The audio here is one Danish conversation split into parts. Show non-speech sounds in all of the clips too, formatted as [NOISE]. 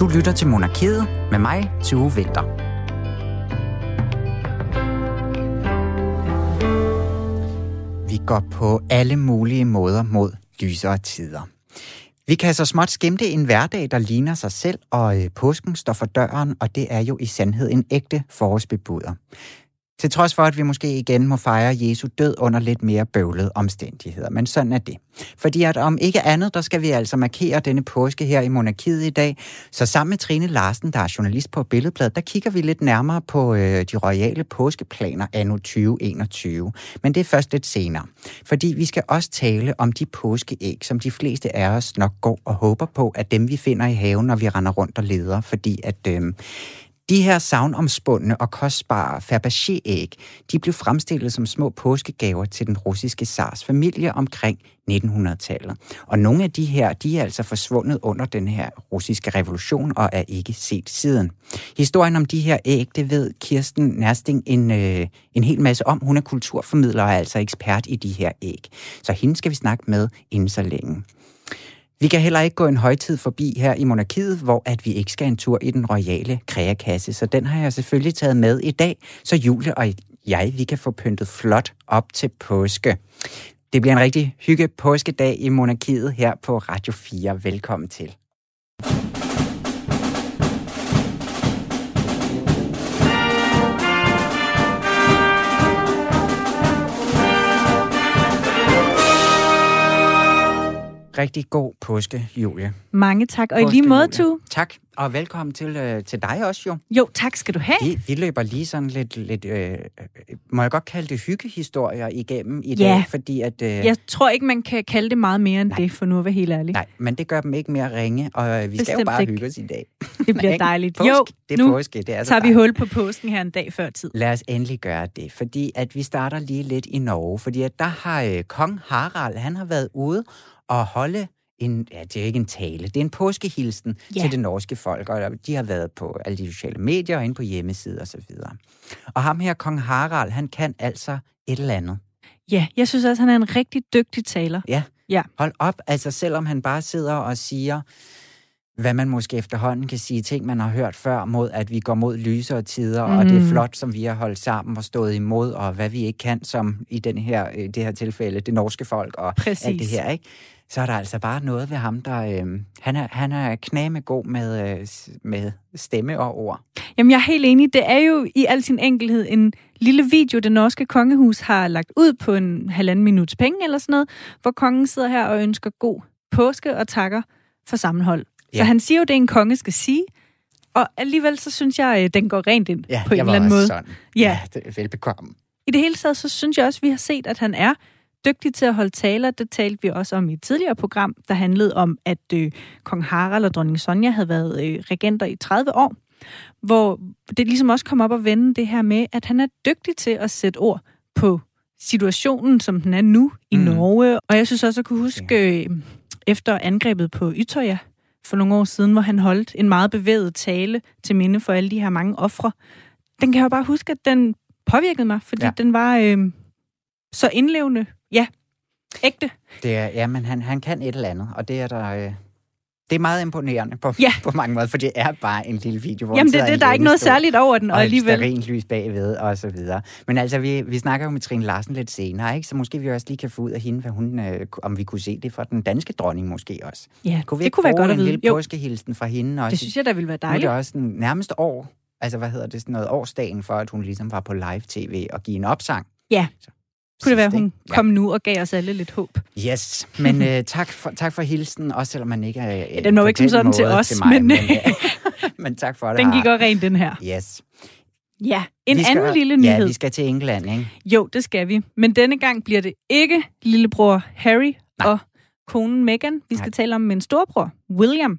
Du lytter til Monarkiet med mig, Tue Vinter. Vi går på alle mulige måder mod lysere tider. Vi kan så småt skimte en hverdag, der ligner sig selv, og øh, påsken står for døren, og det er jo i sandhed en ægte forårsbebuder. Til trods for, at vi måske igen må fejre Jesu død under lidt mere bøvlede omstændigheder. Men sådan er det. Fordi at om ikke andet, der skal vi altså markere denne påske her i Monarkiet i dag. Så sammen med Trine Larsen, der er journalist på Billedbladet, der kigger vi lidt nærmere på øh, de royale påskeplaner anno 2021. Men det er først lidt senere. Fordi vi skal også tale om de påskeæg, som de fleste af os nok går og håber på, at dem vi finder i haven, når vi render rundt og leder. Fordi at... Øh, de her savnomspundne og kostbare Fabergé-æg, de blev fremstillet som små påskegaver til den russiske zars familie omkring 1900-tallet. Og nogle af de her, de er altså forsvundet under den her russiske revolution og er ikke set siden. Historien om de her æg, det ved Kirsten Nærsting en, øh, en hel masse om. Hun er kulturformidler og er altså ekspert i de her æg. Så hende skal vi snakke med inden så længe. Vi kan heller ikke gå en højtid forbi her i monarkiet, hvor at vi ikke skal en tur i den royale kreakasse. Så den har jeg selvfølgelig taget med i dag, så Julie og jeg, vi kan få pyntet flot op til påske. Det bliver en rigtig hygge påskedag i monarkiet her på Radio 4. Velkommen til. Rigtig god påske, Julie. Mange tak, og påske, i lige måde, Tu. Tak, og velkommen til, øh, til dig også, jo. Jo, tak skal du have. Vi, vi løber lige sådan lidt, lidt øh, må jeg godt kalde det hyggehistorier igennem i ja. dag, fordi at... Øh, jeg tror ikke, man kan kalde det meget mere end nej. det, for nu at være helt ærlig. Nej, men det gør dem ikke mere ringe, og vi Bestemt skal jo bare ikke. hygge os i dag. [LAUGHS] Det bliver [LAUGHS] dejligt. Påske, jo, det er nu påske, det er så tager vi hul på påsken her en dag før tid. Lad os endelig gøre det, fordi at vi starter lige lidt i Norge, fordi at der har øh, kong Harald, han har været ude og holde en, ja, det er ikke en tale, det er en påskehilsen ja. til det norske folk, og de har været på alle de sociale medier og inde på hjemmesider osv. Og, og ham her, kong Harald, han kan altså et eller andet. Ja, jeg synes også, han er en rigtig dygtig taler. Ja, ja. hold op, altså selvom han bare sidder og siger, hvad man måske efterhånden kan sige, ting man har hørt før, mod at vi går mod lysere tider, mm. og det er mhm. flot, som vi har holdt sammen og stået imod, og hvad vi ikke kan, som i den her, det her tilfælde, det norske folk og Præcis. alt det her, ikke? Så er der altså bare noget ved ham, der... Øh, han, er, han er knæme god med, øh, med stemme og ord. Jamen, jeg er helt enig. Det er jo i al sin enkelhed en lille video, det norske kongehus har lagt ud på en halvanden minuts penge eller sådan noget, hvor kongen sidder her og ønsker god påske og takker for sammenhold. Ja. Så han siger jo, det en konge skal sige, og alligevel så synes jeg, øh, den går rent ind ja, på en eller anden måde. Sådan. Ja. ja, det er velbekomme. I det hele taget, så synes jeg også, vi har set, at han er dygtig til at holde taler. Det talte vi også om i et tidligere program, der handlede om, at øh, kong Harald og dronning Sonja havde været øh, regenter i 30 år, hvor det ligesom også kom op og vende det her med, at han er dygtig til at sætte ord på situationen, som den er nu i mm. Norge. Og jeg synes også, at kunne huske, øh, efter angrebet på Ytøya for nogle år siden, hvor han holdt en meget bevæget tale til minde for alle de her mange ofre. Den kan jeg jo bare huske, at den påvirkede mig, fordi ja. den var øh, så indlevende Ja, ægte. Det er, ja, men han, han kan et eller andet, og det er der... Øh, det er meget imponerende på, ja. på mange måder, for det er bare en lille video, hvor Jamen, det, det, der er ikke noget særligt over den, og, og alligevel... Og lys bagved, og så videre. Men altså, vi, vi snakker jo med Trine Larsen lidt senere, ikke? Så måske vi også lige kan få ud af hende, hvad hun, øh, om vi kunne se det fra den danske dronning måske også. Ja, kunne vi det kunne være godt at vide. en lille påskehilsen fra hende også? Det synes jeg, der ville være dejligt. Nu er det også den nærmeste år, altså hvad hedder det, sådan noget årsdagen for, at hun ligesom var på live-tv og give en opsang. Ja. Så kunne det være, hun ja. kom nu og gav os alle lidt håb. Yes, men uh, [LAUGHS] tak, for, tak for hilsen, også selvom man ikke er ja, Den var ikke som sådan til os, til mig, men, men, uh, [LAUGHS] men tak for det. Den gik også rent, den her. Yes. Ja, en skal, anden lille nyhed. Ja, vi skal til England, ikke? Jo, det skal vi. Men denne gang bliver det ikke lillebror Harry Nej. og konen Meghan. Vi skal Nej. tale om min storbror, William,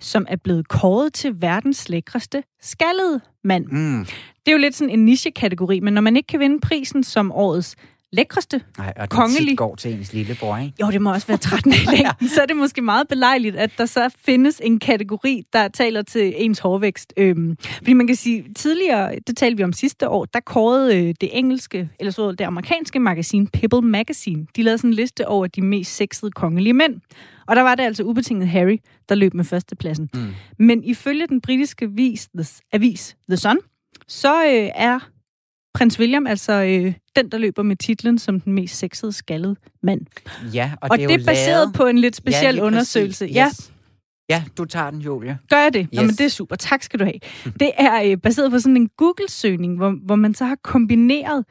som er blevet kåret til verdens lækreste skaldede mand. Mm. Det er jo lidt sådan en niche-kategori, men når man ikke kan vinde prisen som årets lækreste Nej, og det Kongelig. går til ens lillebror, ikke? Jo, det må også være 13 i [LAUGHS] længden. Så er det måske meget belejligt, at der så findes en kategori, der taler til ens hårvækst. Øhm, fordi man kan sige, tidligere, det talte vi om sidste år, der kårede øh, det engelske, eller så det amerikanske magasin Pebble Magazine, de lavede sådan en liste over de mest sexede kongelige mænd. Og der var det altså ubetinget Harry, der løb med førstepladsen. Mm. Men ifølge den britiske avis The, avis, The Sun, så øh, er prins William altså øh, den, der løber med titlen som den mest sexede skaldede mand. Ja, og, Og det er, det er baseret lavet... på en lidt speciel lige undersøgelse. præcis. Ja, Yes. Ja, du tager den, Julie. gør jeg det? Yes. Nå, Yes. men det er super. Tak skal du have. [LAUGHS] Det er øh, baseret på sådan en Google-søgning, hvor, hvor man så har kombineret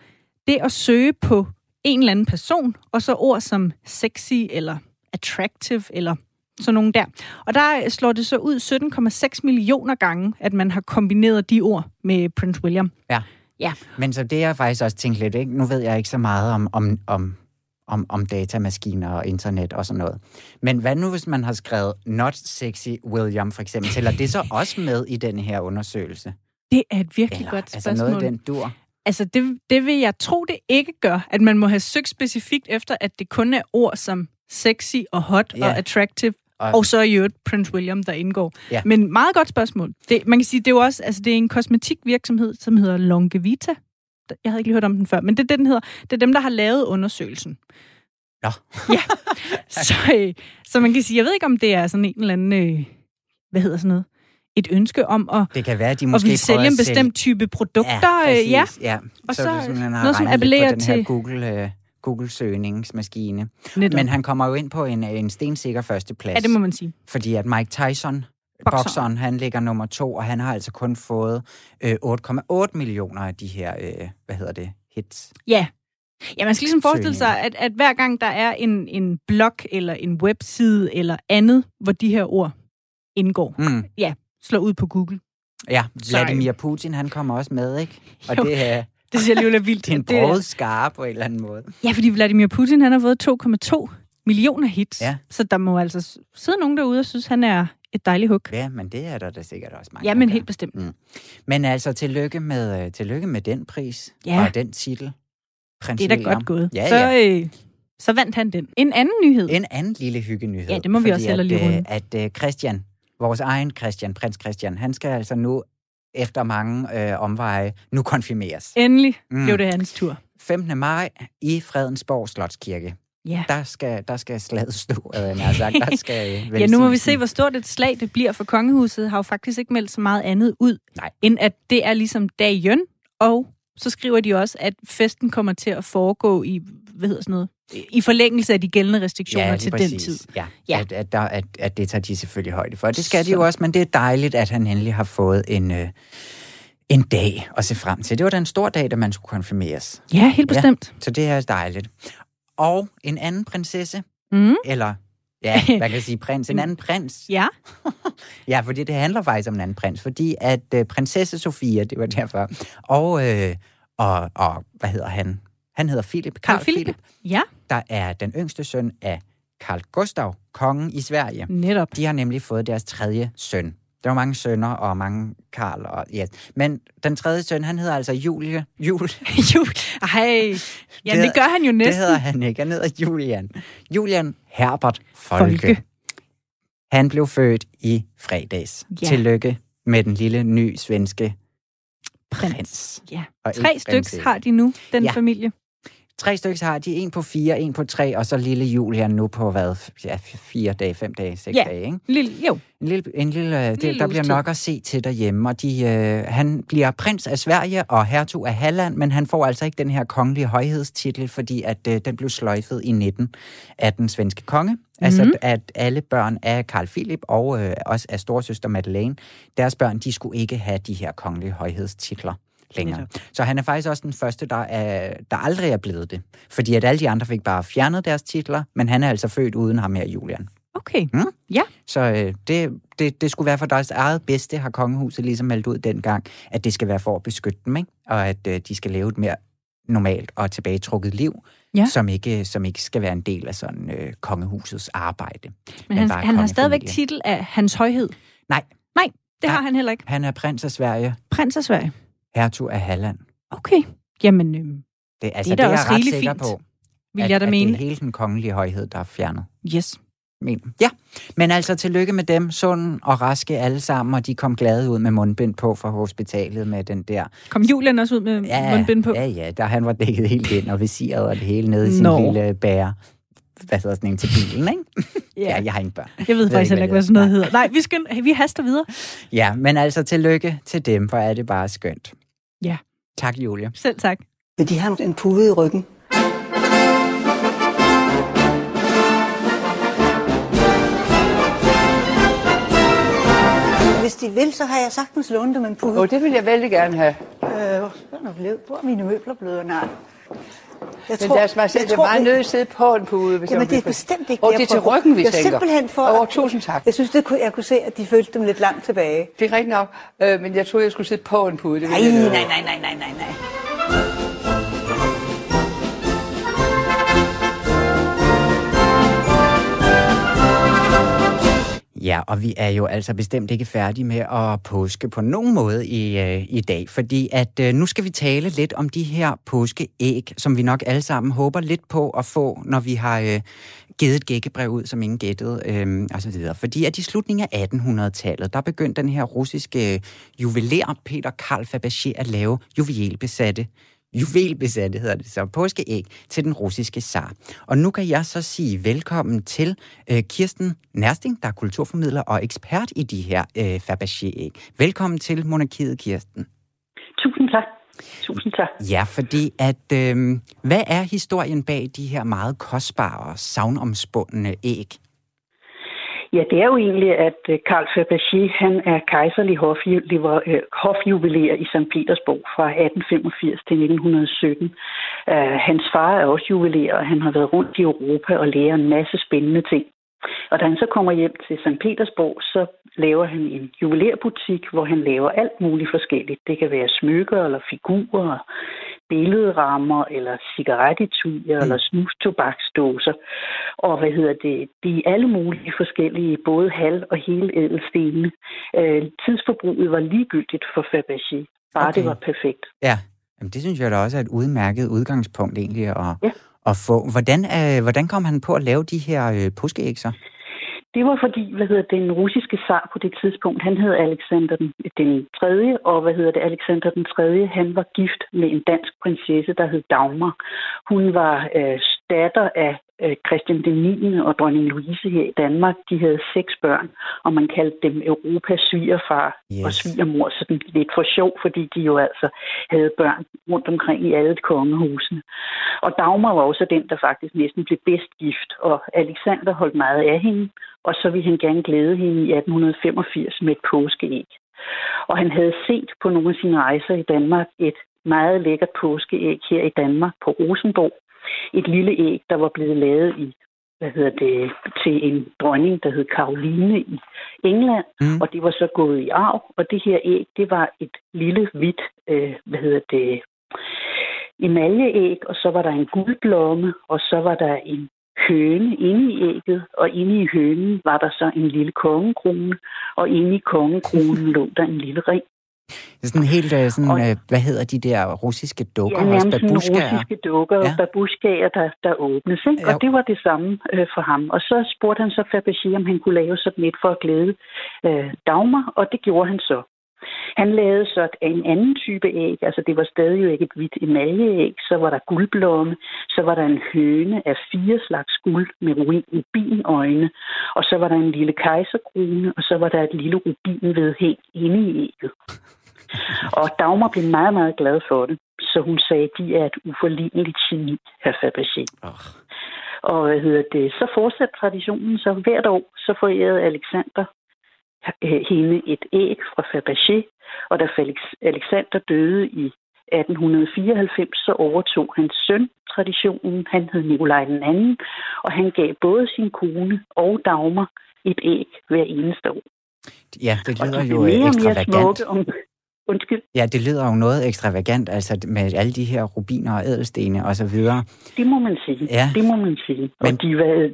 det at søge på en eller anden person, og så ord som sexy eller attractive eller sådan nogle der. Og der øh, slår det så ud 17,6 millioner gange, at man har kombineret de ord med Prince William. Ja. Ja. Men så det jeg faktisk også tænkt lidt, ikke? nu ved jeg ikke så meget om, om, om, om, om datamaskiner og internet og sådan noget. Men hvad nu, hvis man har skrevet not sexy William for eksempel? Tæller det så også med i den her undersøgelse? Det er et virkelig Eller, godt altså spørgsmål. noget, den dur? Altså, det, det vil jeg tro, det ikke gør, at man må have søgt specifikt efter, at det kun er ord som sexy og hot Ja. og attractive, Og- og så i øvrigt Prince William, der indgår. Ja. Men meget godt spørgsmål. Det, man kan sige, det er jo også, altså det er en kosmetikvirksomhed, som hedder Longevita. Jeg havde ikke lige hørt om den før, men det er det, den hedder. Det er dem, der har lavet undersøgelsen. Nå. [LAUGHS] Ja. Så, øh, så man kan sige, jeg ved ikke, om det er sådan en eller anden, øh, hvad hedder sådan noget, et ønske om at, Det kan være, at de at måske ville sælge en at bestemt type produkter. Ja, øh, ja. ja. Og så, så det sådan, noget, som appellerer til- Google, øh, Google-søgningsmaskine. Netop. Men han kommer jo ind på en, en stensikker førsteplads. Ja, det må man sige. Fordi at Mike Tyson, Bokseren. bokseren, han ligger nummer to, og han har altså kun fået øh, 8,8 millioner af de her, øh, hvad hedder det, hits. Ja. Ja, man skal ligesom forestille sig, at, at hver gang der er en, en blog eller en webside eller andet, hvor de her ord indgår, Mm. slår ud på Google. Ja, Sorry. Vladimir Putin, han kommer også med, ikke? Og Jo, det er, Det synes jeg alligevel er vildt. det er en Det brød skare på en eller anden måde. Ja, fordi Vladimir Putin, han har fået 2,2 millioner hits. Ja. Så der må altså sidde nogen derude og synes, han er et dejligt hug. Ja, men det er der da sikkert også mange. Ja, men helt bestemt. Men altså, tillykke med, øh, tillykke med den pris Ja. og den titel. Prins Det er da William. godt gået. Ja, så, ja. Øh, så vandt han den. En anden nyhed. En anden lille hyggenyhed. Ja, det må vi også hellere lige at, øh, runde. At uh, Christian, vores egen Christian, prins Christian, han skal altså nu efter mange øh, omveje nu konfirmeres. Endelig Mm. blev det hans tur. 15. maj i Fredensborg Slotskirke. Ja. Der skal, der skal slaget stå, havde jeg sagt. Der skal, [LAUGHS] Ja, nu må vi se, hvor stort et slag det bliver, for kongehuset har jo faktisk ikke meldt så meget andet ud, Nej. end at det er ligesom dagen, og så skriver de også, at festen kommer til at foregå i, hvad hedder sådan noget, i forlængelse af de gældende restriktioner Ja, til præcis. den tid. Ja, Ja. ja. At, at, der, at, at det tager de selvfølgelig højde for. Det skal de Så- jo også, men det er dejligt, at han endelig har fået en, øh, en dag at se frem til. Det var da en stor dag, da man skulle konfirmeres. Ja, helt Ja. bestemt. Så det er dejligt. Og en anden prinsesse, Mm. eller ja, hvad kan jeg sige, prins, en [LAUGHS] anden prins. Ja, [LAUGHS] Ja, fordi det handler faktisk om en anden prins, fordi at øh, prinsesse Sofia, det var derfor, og, øh, og, og hvad hedder han? Han hedder Philip, Carl Philip. Philip, ja, der er den yngste søn af Carl Gustav, kongen i Sverige. netop. De har nemlig fået deres tredje søn. Der var mange sønner og mange Karl og ja. Men den tredje søn, han hedder altså Julie. Jul. [LAUGHS] jo, ej, ja, det, Det- gør han jo Det næsten. hedder han ikke. Han hedder Julian. Julian Herbert Folke. Folke. Han blev født i fredags. Ja. Tillykke med den lille, ny svenske Prins. prins. Ja. Og Tre prinsesse. har de nu, den Ja. familie. Tre stykker har de. En på fire, en på tre, og så lille Julian nu på hvad? Ja, fire dage, fem dage, seks Ja. dage, ikke? Lille, jo, En lille, en lille, lille Lille der bliver nok at se til derhjemme, og de, øh, han bliver prins af Sverige og hertug af Halland, men han får altså ikke den her kongelige højhedstitel, fordi at øh, den blev sløjfet i 19 af den svenske konge. Mm-hmm. Altså at alle børn af Karl Philip og øh, også af storsøster Madeleine, deres børn, de skulle ikke have de her kongelige højhedstitler længere. Netop. Så han er faktisk også den første, der, er, der aldrig er blevet det. Fordi at alle de andre fik bare fjernet deres titler, men han er altså født uden ham her, Julian. okay. Mm. Ja, Så øh, det, det, det skulle være for deres eget bedste, har kongehuset ligesom meldt ud dengang, at det skal være for at beskytte dem, ikke? og at øh, de skal leve et mere normalt og tilbagetrukket liv, Ja. som, ikke, som ikke skal være en del af sådan øh, kongehusets arbejde. men han, han har stadigvæk titel af hans højhed. Nej, Nej, det Nej. har han heller ikke. han er prins af Sverige, Prins af Sverige. Hertug af Halland. Okay. Jamen, øhm, Det, altså, det er, det er også ret sikker fint, på, vil at, jeg da at mene. det er hele den kongelige højhed, der er fjernet. Yes. Men, ja, men altså tillykke med dem, sund og raske alle sammen, og de kom glade ud med mundbind på fra hospitalet med den der... Kom Julian også ud med ja, mundbind på? Ja, ja, der han var dækket helt ind og visiret og det hele nede i sin no. lille bære hvad hedder sådan en til bilen, ikke? ja. ja, jeg har ingen børn. Jeg ved, ved faktisk heller ikke, hvad sådan noget hedder. Nej, vi, skal, vi haster videre. Ja, men altså tillykke til dem, for er det bare skønt. Ja. Tak, Julia. Selv tak. Vil de have en pude i ryggen? Hvis de vil, så har jeg sagtens lånt dem en pude. Åh, oh, det vil jeg vældig gerne have. Øh, hvor er mine møbler blevet? Nej. Jeg men tror, deres majestæt, det er meget nødt til at sidde på en pude. Hvis jamen, det er bestemt ikke Og det er til ryggen, vi jeg tænker. simpelthen for... Oh, tusind tak. Jeg synes, det kunne, jeg kunne se, at de følte dem lidt langt tilbage. Det er rigtigt nok, øh, men jeg troede, jeg skulle sidde på en pude. Det nej, nej, nej, nej, nej, nej, nej. Ja, og vi er jo altså bestemt ikke færdige med at påske på nogen måde i, øh, i dag, fordi at øh, nu skal vi tale lidt om de her påskeæg, som vi nok alle sammen håber lidt på at få, når vi har øh, givet et gækkebrev ud, som ingen gættede, øh, og så videre. Fordi at i slutningen af 1800-tallet, der begyndte den her russiske øh, juveler Peter Karl Fabergé at lave juvelbesatte juvelbesatte, hedder det så, påskeæg til den russiske zar. Og nu kan jeg så sige velkommen til øh, Kirsten Nærsting, der er kulturformidler og ekspert i de her øh, Fabergé-æg. Velkommen til Monarkiet, Kirsten. Tusind tak. Tusind tak. Ja, fordi at, øh, hvad er historien bag de her meget kostbare og savnomspundne æg? Ja, det er jo egentlig, at øh, Karl Fabergé, han er kejserlig øh, hofjuveler i St. Petersborg fra 1885 til 1917. Øh, hans far er også juveler, og han har været rundt i Europa og lærer en masse spændende ting. Og da han så kommer hjem til St. Petersborg, så laver han en juvelerbutik, hvor han laver alt muligt forskelligt. Det kan være smykker eller figurer, billedrammer eller cigarettetuier mm. eller snustobaksdåser. Og hvad hedder det? De er alle mulige forskellige, både halv- og hele ædelstenene. Øh, tidsforbruget var ligegyldigt for Fabergé. Bare okay. det var perfekt. Ja, Jamen, det synes jeg da også er et udmærket udgangspunkt egentlig at, ja. at få. Hvordan, øh, hvordan kom han på at lave de her øh, påskeæg så? Det var fordi, hvad hedder den russiske zar på det tidspunkt, han hed Alexander den, den 3., og hvad hedder det, Alexander den 3., han var gift med en dansk prinsesse, der hed Dagmar. Hun var øh, datter af Christian den 9. og dronning Louise her i Danmark. De havde seks børn, og man kaldte dem Europas svigerfar yes. og svigermor, sådan lidt for sjov, fordi de jo altså havde børn rundt omkring i alle kongehusene. Og Dagmar var også den, der faktisk næsten blev bedst gift, og Alexander holdt meget af hende, og så ville han gerne glæde hende i 1885 med et påskeæg. Og han havde set på nogle af sine rejser i Danmark et meget lækkert påskeæg her i Danmark på Rosenborg, et lille æg, der var blevet lavet i hvad hedder det, til en dronning, der hed Karoline i England, mm. og det var så gået i arv, og det her æg, det var et lille hvidt, øh, hvad hedder det, emaljeæg, og så var der en guldblomme, og så var der en høne inde i ægget, og inde i hønen var der så en lille kongekrone, og inde i kongekronen [LAUGHS] lå der en lille ring. Det er sådan helt, øh, sådan, og, øh, hvad hedder de der russiske dukker? Ja, nærmest sådan russiske dukker ja. og babushkaer, der, der åbnes. Ikke? Ja. Og det var det samme øh, for ham. Og så spurgte han så Fabergé, om han kunne lave sådan et for at glæde øh, Dagmar, og det gjorde han så. Han lavede så en anden type æg, altså det var stadig jo ikke et hvidt emaljeæg, så var der guldblomme, så var der en høne af fire slags guld med rubinøjne, og så var der en lille kejserkrone, og så var der et lille rubinvedhæng inde i ægget. Og Dagmar blev meget, meget glad for det, så hun sagde, at de er et uforligneligt geni, herr Fabergé. Oh. Og hvad hedder det? Så fortsatte traditionen, så hvert år så forærede Alexander Øh, hende et æg fra Fabergé, og da Alexander døde i 1894, så overtog hans søn traditionen. Han hed Nikolaj den anden, og han gav både sin kone og Dagmar et æg hver eneste år. Ja, det lyder jo ekstravagant. Om, Undskyld. Ja, det lyder jo noget ekstravagant, altså med alle de her rubiner og ædelstene og så videre. Det må man sige. Ja. Det må man sige. Men... Og de,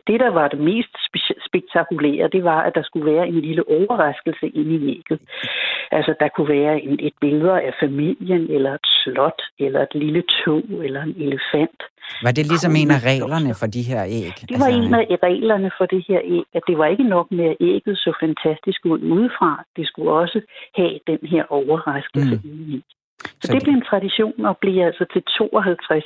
det, der var det mest spektakulære, det var, at der skulle være en lille overraskelse inde i ægget. Altså, der kunne være en, et billede af familien, eller et slot, eller et lille tog, eller en elefant. Var det ligesom en af reglerne for de her æg? Det var altså, en af reglerne for det her æg, at det var ikke nok med, at ægget så fantastisk ud udefra. Det skulle også have den her overraskelse mm. i. Så, så det, det blev en tradition og blev altså til 52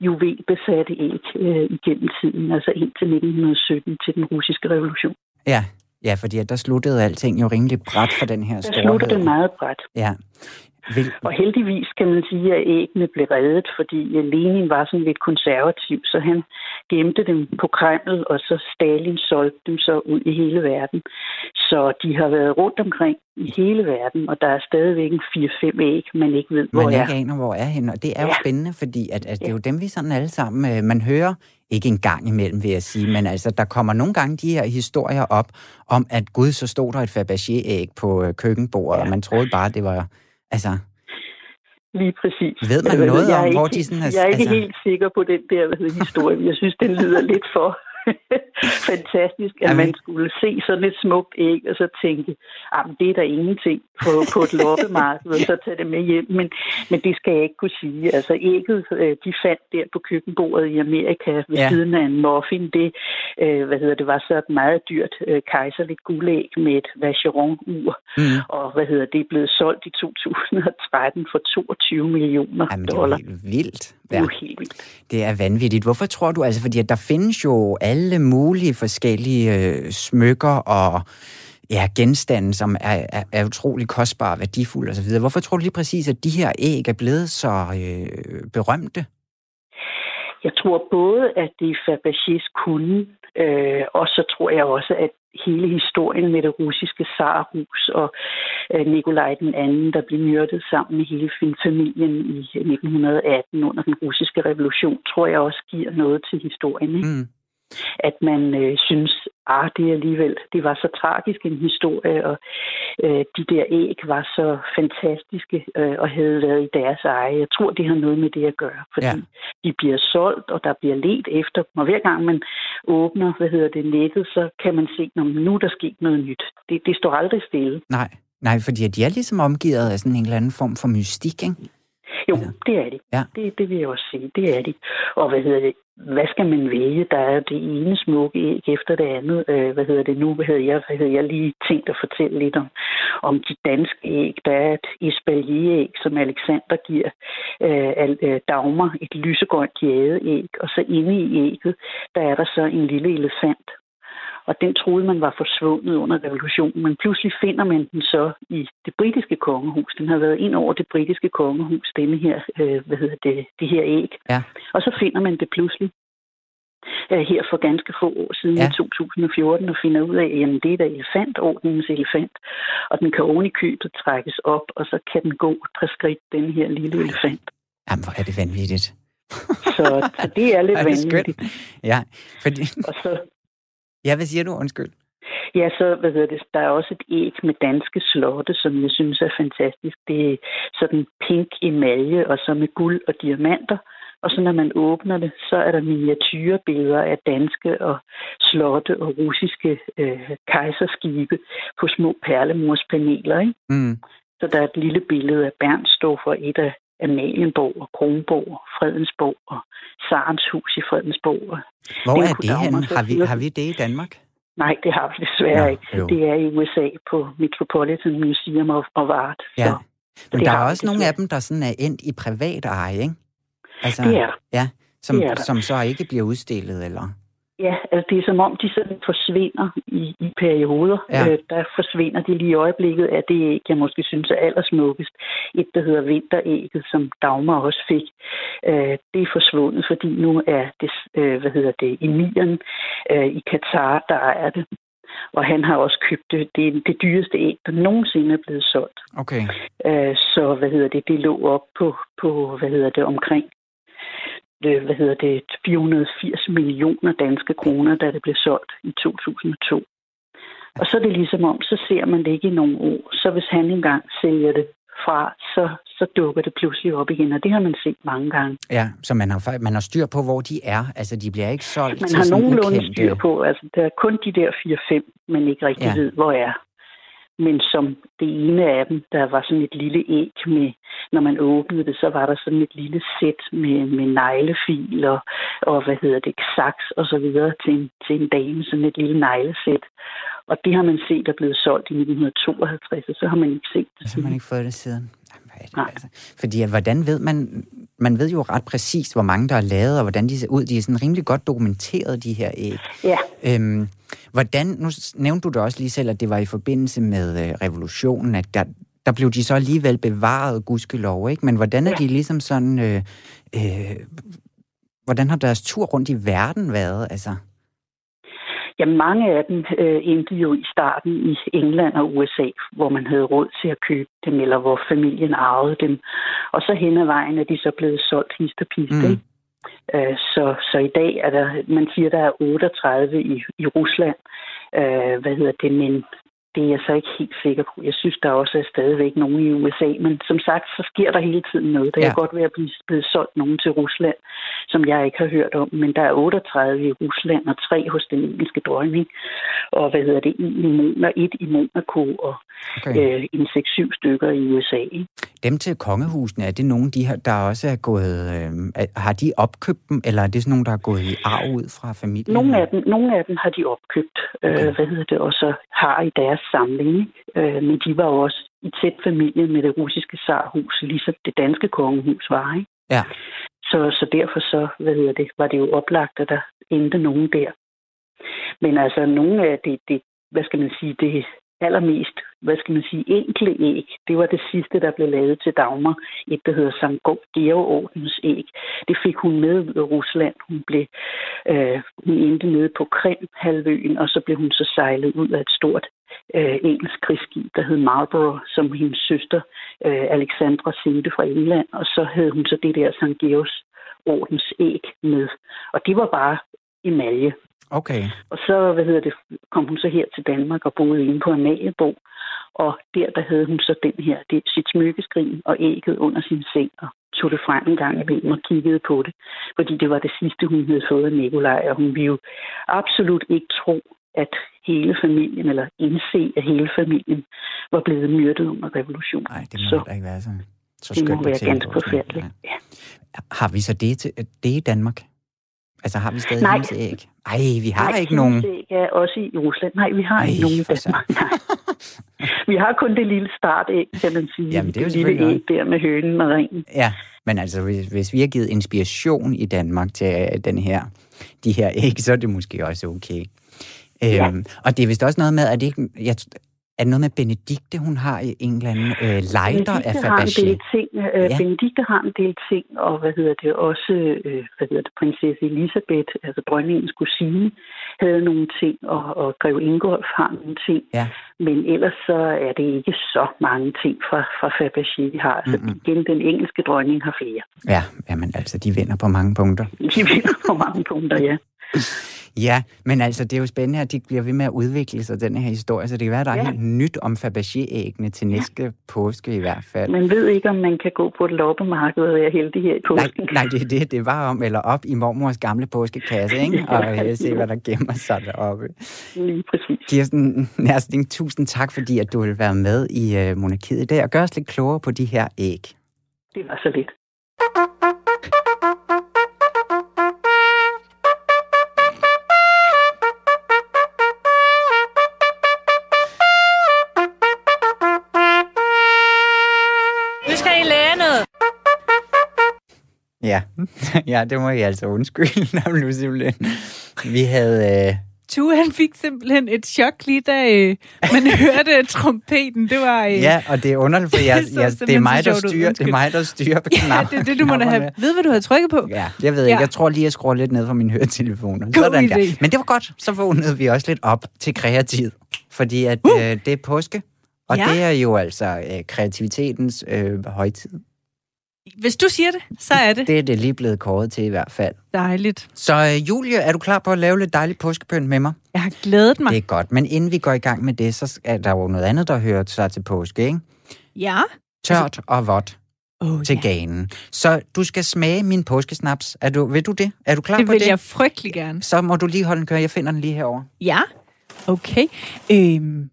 juvelbesatte æg øh, igennem tiden, altså indtil 1917 til den russiske revolution. Ja, ja fordi der sluttede alting jo rimelig bræt for den her store. Der sluttede det meget bræt. Ja. Vil... Og heldigvis kan man sige, at æggene blev reddet, fordi Lenin var sådan lidt konservativ, så han gemte dem på Kreml, og så Stalin solgte dem så ud i hele verden. Så de har været rundt omkring i hele verden, og der er stadigvæk en 4-5 æg, man ikke ved, hvor man er. Man ikke aner, hvor er henne, og det er ja. jo spændende, fordi at, at det er jo dem, vi sådan alle sammen, øh, man hører ikke en gang imellem, vil jeg sige, men altså, der kommer nogle gange de her historier op om, at gud, så stod der et Fabergé-æg på øh, køkkenbordet, ja. og man troede bare, det var Altså, Lige præcis. Ved man noget om, hvor de sådan er... Jeg er ikke altså... helt sikker på den der hvad hedder, historie. Jeg synes, den lyder lidt for [LAUGHS] fantastisk, at Amen. man skulle se sådan et smukt æg, og så tænke, at det er der ingenting på, på et loppemarked, og så tage det med hjem. Men, men det skal jeg ikke kunne sige. Altså ægget, øh, de fandt der på køkkenbordet i Amerika ved ja. siden af en muffin. Det, øh, hvad hedder det, var så et meget dyrt øh, kejserligt guldæg med et Vacheron-ur. Mm. Og hvad hedder det, er blevet solgt i 2013 for 22 millioner Jamen, dollar. det er vildt. Ja. Det er helt vildt. Det er vanvittigt. Hvorfor tror du, altså, fordi der findes jo alle mulige forskellige øh, smykker og ja, genstande, som er, er, er utrolig kostbare, værdifulde osv. Hvorfor tror du lige præcis, at de her æg er blevet så øh, berømte? Jeg tror både, at det er Fabergés kunde, øh, og så tror jeg også, at hele historien med det russiske zarhus og øh, Nikolaj den anden, der blev myrdet sammen med hele familien i 1918 under den russiske revolution, tror jeg også giver noget til historien. Ikke? Mm at man øh, synes, ah, det alligevel, det var så tragisk en historie, og øh, de der æg var så fantastiske øh, og havde været i deres eje. Jeg tror, det har noget med det at gøre, fordi ja. de bliver solgt, og der bliver let efter dem, og hver gang man åbner, hvad hedder det, nettet, så kan man se, at nu er der sket noget nyt. Det, det står aldrig stille. Nej, nej, fordi de er ligesom omgivet af sådan en eller anden form for mystik, ikke? Jo, ja. det er de. Ja. Det, det vil jeg også sige. Det er de. Og hvad hedder det? Hvad skal man vælge? Der er det ene smukke æg efter det andet. Øh, hvad hedder det nu? Hvad hedder jeg, hvad hedder jeg lige tænkt at fortælle lidt om, om de danske æg. Der er et espalier-æg, som Alexander giver øh, øh Dagmar, et lysegrønt jædeæg. Og så inde i ægget, der er der så en lille elefant, og den troede man var forsvundet under revolutionen, men pludselig finder man den så i det britiske kongehus. Den har været ind over det britiske kongehus, denne her, øh, hvad hedder det, det her æg. Ja. Og så finder man det pludselig øh, her for ganske få år siden ja. i 2014 og finder ud af, at det er der elefantordningens elefant, og den kan oven i købet trækkes op, og så kan den gå tre skridt, den her lille elefant. Jamen, hvor er det vanvittigt. så, så det er lidt [LAUGHS] er det vanvittigt. Ja, fordi... Og så, Ja, hvad siger du? Undskyld. Ja, så hvad hedder det, der er også et æg med danske slotte, som jeg synes er fantastisk. Det er sådan pink emalje, og så med guld og diamanter. Og så når man åbner det, så er der miniatyrbilleder af danske og slotte og russiske øh, kejserskibe på små perlemorspaneler. Ikke? Mm. Så der er et lille billede af Bernstorff og et af Amalienborg og Kronborg, Fredensborg og Sarens hus i Fredensborg. Hvor er det henne? Har vi, har vi det i Danmark? Nej, det har vi desværre ja, ikke. Jo. Det er i USA på Metropolitan Museum of, of Art. Ja. Så, Men der er også nogle af dem, der sådan er endt i privat eje, ikke? Altså, det er Ja, som, det er som så ikke bliver udstillet, eller? Ja, altså det er som om, de sådan forsvinder i, i perioder. Ja. Øh, der forsvinder de lige i øjeblikket af det æg, jeg måske synes er allersmukkest. Et, der hedder vinterægget, som Dagmar også fik. Øh, det er forsvundet, fordi nu er det, øh, hvad hedder det, emiren øh, i Katar, der er det. Og han har også købt det. Det det dyreste æg, der nogensinde er blevet solgt. Okay. Øh, så hvad hedder det, det lå op på, på hvad hedder det, omkring hvad hedder det, 480 millioner danske kroner, da det blev solgt i 2002. Og så er det ligesom om, så ser man det ikke i nogle år. Så hvis han engang sælger det fra, så, så dukker det pludselig op igen, og det har man set mange gange. Ja, så man har, man har styr på, hvor de er. Altså, de bliver ikke solgt Man har nogenlunde styr på, altså der er kun de der 4-5, man ikke rigtig ja. ved, hvor er men som det ene af dem, der var sådan et lille æg med, når man åbnede det, så var der sådan et lille sæt med, med neglefil og, og hvad hedder det, saks og så videre til en, til en dame, sådan et lille neglesæt. Og det har man set er blevet solgt i 1952, og så har man ikke set det. Så har man ikke fået det siden. Nej. Altså? Fordi hvordan ved man, man ved jo ret præcist, hvor mange der er lavet, og hvordan de ser ud. De er sådan rimelig godt dokumenteret, de her æg. Ja. Øhm, hvordan, nu nævnte du det også lige selv, at det var i forbindelse med øh, revolutionen, at der, der blev de så alligevel bevaret, gudskelov, ikke? Men hvordan er ja. de ligesom sådan... Øh, øh, hvordan har deres tur rundt i verden været, altså? Ja, mange af dem øh, endte jo i starten i England og USA, hvor man havde råd til at købe dem, eller hvor familien arvede dem. Og så hen ad vejen er de så blevet solgt hist og piste. Mm. Øh, så, så i dag er der, man siger, der er 38 i, i Rusland. Øh, hvad hedder det, men det er jeg så ikke helt sikker på. Jeg synes, der også er stadigvæk nogen i USA, men som sagt, så sker der hele tiden noget. Der ja. er godt ved at blive blevet solgt nogen til Rusland, som jeg ikke har hørt om, men der er 38 i Rusland og tre hos den engelske dronning, og hvad hedder det, en i Monaco, et i Monaco og okay. øh, en 6-7 stykker i USA. Dem til kongehusene, er det nogen, de har, der også er gået, øh, har de opkøbt dem, eller er det sådan nogen, der er gået i arv ud fra familien? Nogle af dem, nogle af dem har de opkøbt, øh, okay. øh, hvad hedder det, og så har i deres samling. Øh, men de var jo også i tæt familie med det russiske zarhus, ligesom det danske kongehus var. Ikke? Ja. Så, så derfor så, hvad hedder det, var det jo oplagt, at der endte nogen der. Men altså, nogle af det, det hvad skal man sige, det allermest, hvad skal man sige, enkle æg. Det var det sidste, der blev lavet til Dagmar. Et, der hedder Sankt Georgordens æg. Det fik hun med i Rusland. Hun blev øh, hun endte nede på Krim-halvøen, og så blev hun så sejlet ud af et stort øh, engelsk krigsskib, der hed Marlborough, som hendes søster øh, Alexandra sendte fra England. Og så havde hun så det der Sankt Georgs Ordens æg med. Og det var bare emalje. Okay. Og så, hvad hedder det, kom hun så her til Danmark og boede inde på Amaliebo. Og der, der havde hun så den her, det, sit smykkeskrin og ægget under sin seng og tog det frem en gang imellem og kiggede på det. Fordi det var det sidste, hun havde fået af Nikolaj, og hun ville jo absolut ikke tro, at hele familien, eller indse, at hele familien var blevet myrdet under revolutionen. Nej, det må så, ikke være sådan. Så det må være ganske forfærdeligt. Ja. Har vi så det, til, det i Danmark? Altså har vi stadig Nej. æg? Ej, vi har Nej, ikke nogen. æg er også i Rusland. Nej, vi har Ej, ikke nogen i Danmark. Nej. Vi har kun det lille startæg, kan man sige. Jamen, det er jo det lille æg der med hønen og ringen. Ja, men altså, hvis, hvis vi har givet inspiration i Danmark til øh, den her, de her æg, så er det måske også okay. Ja. Øhm, og det er vist også noget med, at det ikke, jeg, er det noget med Benedikte, hun har i en eller anden øh, lejder af Fabergé? Har en del ting. Øh, ja. Benedikte har en del ting, og hvad hedder det også, øh, hvad hedder det, prinsesse Elisabeth, altså dronningens kusine, havde nogle ting, og, og grev Ingolf har nogle ting. Ja. Men ellers så er det ikke så mange ting fra, fra Fabergé, vi har. Altså mm-hmm. igen, den engelske dronning har flere. Ja, jamen altså, de vinder på mange punkter. De vinder på mange punkter, ja. [LAUGHS] Ja, men altså, det er jo spændende, at de bliver ved med at udvikle sig, den her historie, så det kan være, at der ja. er helt nyt om Fabergé-æggene til næste ja. påske i hvert fald. Man ved ikke, om man kan gå på et loppemarked og være heldig her i påsken. Nej, nej det er det. Det var om, eller op i mormors gamle påskekasse, ikke? [LAUGHS] Og ja, se, hvad der gemmer sig deroppe. Lige præcis. Kirsten Nærsting, tusind tak, fordi at du vil være med i uh, Monarkiet i dag og gøre os lidt klogere på de her æg. Det var så lidt. Ja, [LAUGHS] ja det må jeg altså undskylde, [LAUGHS] nu simpelthen. Vi havde... Øh... Tue, han fik simpelthen et chok lige da øh, man [LAUGHS] hørte trompeten. Det var... Øh... Ja, og det er underligt, for jeg, jeg, det, er mig, der styrer, det er mig, der styrer på knap, Ja, det er det, du må have... Ved hvad du har trykket på? Ja, jeg ved ikke. Ja. Jeg tror lige, jeg skruer lidt ned fra min høretelefoner. Sådan der. Men det var godt. Så vågnede vi også lidt op til kreativ. Fordi at uh! øh, det er påske. Og ja. det er jo altså øh, kreativitetens øh, højtid. Hvis du siger det, så er det. Det er det lige blevet kåret til i hvert fald. Dejligt. Så uh, Julie, er du klar på at lave lidt dejligt påskepynt med mig? Jeg har glædet mig. Det er godt, men inden vi går i gang med det, så er der jo noget andet, der hører sig til påske, ikke? Ja. Tørt og vådt oh, til ja. ganen. Så du skal smage min påskesnaps. Er du, vil du det? Er du klar det på det? det? vil jeg frygtelig gerne. Så må du lige holde den køre. Jeg finder den lige herovre. Ja, okay. Øhm,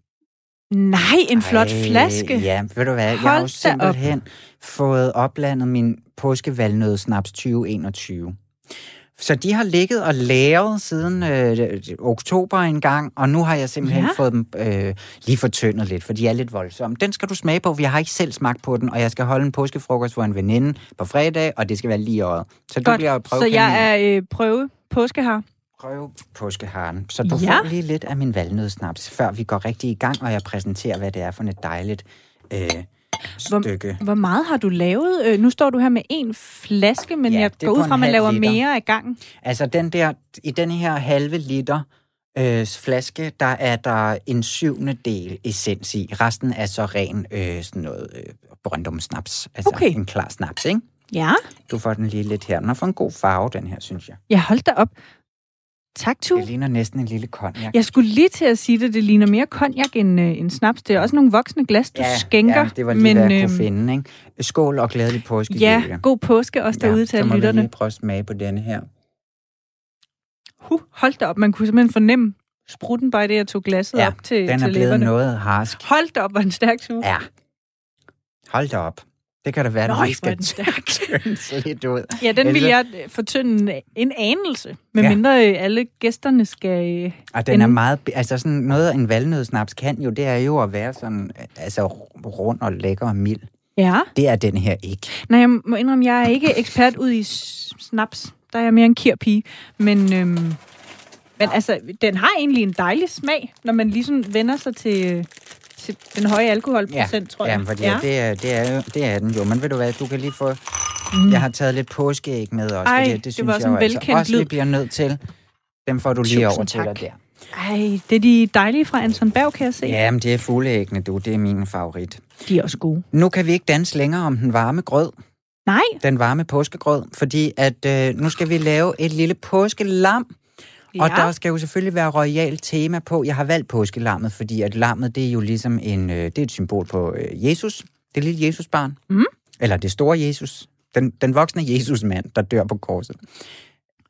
Nej, en flot Ej, flaske. Ja, ved du hvad, jeg Hold har da jo simpelthen op. fået oplandet min påskevalnødsnaps 2021. Så de har ligget og læret siden øh, oktober en gang, og nu har jeg simpelthen Ja. fået dem øh, lige fortyndet lidt, for de er lidt voldsomme. Den skal du smage på, for jeg har ikke selv smagt på den, og jeg skal holde en påskefrokost for en veninde på fredag, og det skal være lige øjet. Så du bliver Godt, prøve så jeg er øh, prøve påskehar. Prøve påskeharen. Så du Ja. ja. får lige lidt af min valnødsnaps, før vi går rigtig i gang, og jeg præsenterer, hvad det er for et dejligt øh, stykke. Hvor meget har du lavet? Øh, nu står du her med en flaske, men Ja, jeg går ud fra, at man laver liter. mere af gangen. Altså den der, i den her halve liter øh, flaske, der er der en syvende del essens i. Resten er så ren øh, sådan noget øh, brøndumsnaps. Altså Okay. en klar snaps, ikke? Ja. Du får den lige lidt her. Den har fået en god farve, den her, synes jeg. Jeg holdt da op. Tak, Tu. Det ligner næsten en lille konjak. Jeg skulle lige til at sige det, det ligner mere konjak end, øh, end snaps. Det er også nogle voksne glas, du skænker. ja, det var lige, men, hvad jeg øhm, kunne finde, ikke? Skål og glædelig påske, Ja, Julia. god påske også derude til så alle må vi lytterne. lige prøve at smage på denne her. Huh, hold da op, man kunne simpelthen fornemme sprutten bare det, jeg tog glasset Ja, op til, Den er til blevet læberne. noget harsk. Hold da op, hvor en stærk suge. Ja. Hold da op. Det kan da være, at Nøj, hvor er skal tyndes lidt ud. Ja, den vil Ellers- jeg øh, fortynde en, anelse, medmindre ja. alle gæsterne skal... øh, Og den er meget... Altså sådan noget, en valnødsnaps kan jo, det er jo at være sådan, altså rund og lækker og mild. Ja. Det er den her ikke. Nej, jeg må indrømme, jeg er ikke ekspert ud i snaps. Der er jeg mere en kirpige. Men, øhm, men altså, den har egentlig en dejlig smag, når man ligesom vender sig til, til den høje alkoholprocent, tror jeg. Jamen, fordi ja. det, er, det, er, det er den jo. Men ved du hvad, du kan lige få... Mm. Jeg har taget lidt påskeæg med også. Ej, fordi det det synes var jeg jo altså også lyd. lige bliver nødt til. Dem får du lige Tusind over til tak. dig der. Ej, det er de dejlige fra Anton Berg, kan jeg se. Ja, men det er fugleæggene, du. Det er min favorit. De er også gode. Nu kan vi ikke danse længere om den varme grød. Nej, Den varme påskegrød. Fordi at øh, nu skal vi lave et lille påskelam. Og der skal jo selvfølgelig være royalt tema på. Jeg har valgt påskelammet, fordi at lammet, det er jo ligesom en, øh, det er et symbol på øh, Jesus. Det lille Jesusbarn. Mm. Eller det store Jesus. Den, den voksne Jesusmand, der dør på korset.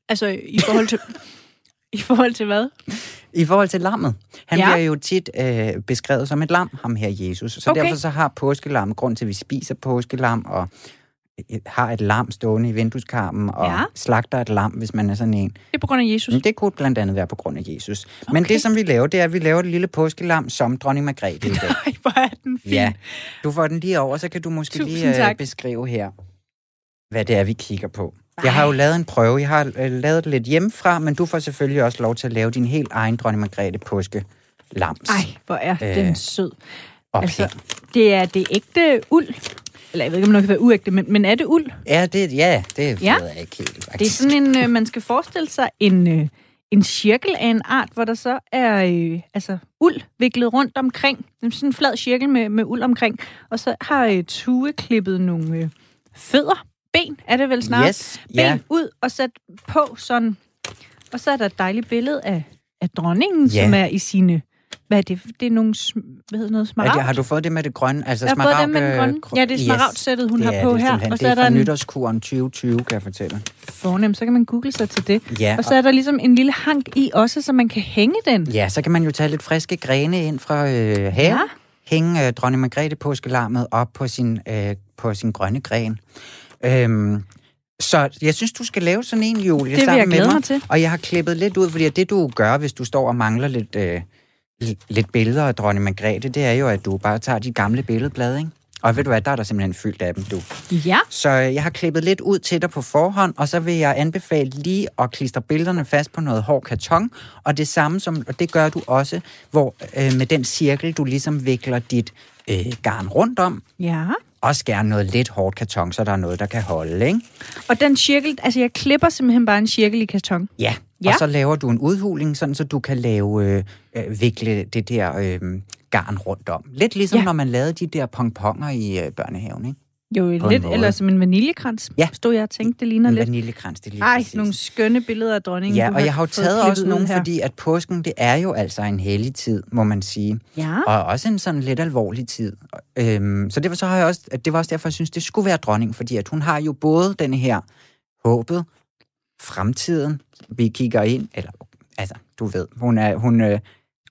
altså i forhold til... I forhold til hvad? I forhold til lammet. Han Ja. bliver jo tit øh, beskrevet som et lam, ham her Jesus. Så Okay. derfor så har påskelam, grund til at vi spiser påskelam, og har et lam stående i vindueskarmen, og Ja. slagter et lam, hvis man er sådan en. Det er på grund af Jesus. Det kunne blandt andet være på grund af Jesus. Okay. Men det, som vi laver, det er, at vi laver et lille påskelam som dronning Margrethe i dag. [LAUGHS] Ej, hvor er den fin. ja, du får den lige over, så kan du måske Tusind lige tak. øh, beskrive her, hvad det er, vi kigger på. Jeg har jo lavet en prøve. Jeg har øh, lavet det lidt hjemmefra, men du får selvfølgelig også lov til at lave din helt egen dronning Margrethe påske lams. Ej, hvor er Øh, den sød. altså, altså, det er det ægte uld. Eller jeg ved ikke, om det kan være uægte, men, men er det uld? ja, det, ja, det Ja. ved jeg ikke helt. Det er faktisk. sådan en, øh, man skal forestille sig en, øh, en cirkel af en art, hvor der så er øh, altså uld viklet rundt omkring. Sådan en flad cirkel med, med uld omkring. Og så har øh, Tue klippet nogle øh, fødder, ben er det vel snart, Yes, ben ja. ud og sat på sådan. Og så er der et dejligt billede af, af dronningen, Ja. som er i sine... Hvad er det? Det er nogle, hvad hedder noget, smaragd? det, har du fået det med det grønne? Altså Jeg har fået det med smaragd, grønne. øh, gr- Ja, det er smaragdsættet, hun det har er på det her. Og så det er der fra en nytårskuren 2020, kan jeg fortælle. fornem, så kan man google sig til det. Ja, Og så er der ligesom en lille hank i også, så man kan hænge den. Ja, så kan man jo tage lidt friske grene ind fra øh, haven. Ja. Ja. Hænge øh, dronning Margrethe påskelammet op på sin, øh, på sin grønne gren. Øhm, så jeg synes, du skal lave sådan en, Julie, Det sammen med mig. mig til. Og jeg har klippet lidt ud, fordi det du gør, hvis du står og mangler lidt, øh, lidt billeder af dronning Margrethe, det er jo, at du bare tager de gamle billedblade, ikke? Og ved du hvad, der er der simpelthen fyldt af dem, du. Ja. Så øh, jeg har klippet lidt ud til dig på forhånd, og så vil jeg anbefale lige at klistre billederne fast på noget hård karton, og det samme som, og det gør du også, hvor øh, med den cirkel, du ligesom vikler dit øh, garn rundt om, Ja. Også gerne noget lidt hårdt karton, så der er noget, der kan holde, ikke? Og den cirkel, altså jeg klipper simpelthen bare en cirkel i karton. Ja, Ja. og så laver du en udhuling, sådan så du kan lave, øh, øh, vikle det der øh, garn rundt om. Lidt ligesom ja. når man lavede de der pongponger i øh, børnehaven, ikke? Jo, lidt, måde. eller som en vaniljekrans. Ja. Stod jeg og tænkte, det ligner En lidt. vaniljekrans, det er lige Ej, præcis. nogle skønne billeder af dronningen. Ja, og jeg har jo taget også nogle, her. fordi at påsken, det er jo altså en hellig tid, må man sige. Ja. Og også en sådan lidt alvorlig tid. Øhm, så derfor så har jeg også, at det var også derfor, jeg synes, det skulle være dronning, fordi at hun har jo både den her håbet, fremtiden, vi kigger ind, eller altså, du ved, hun er, hun, øh,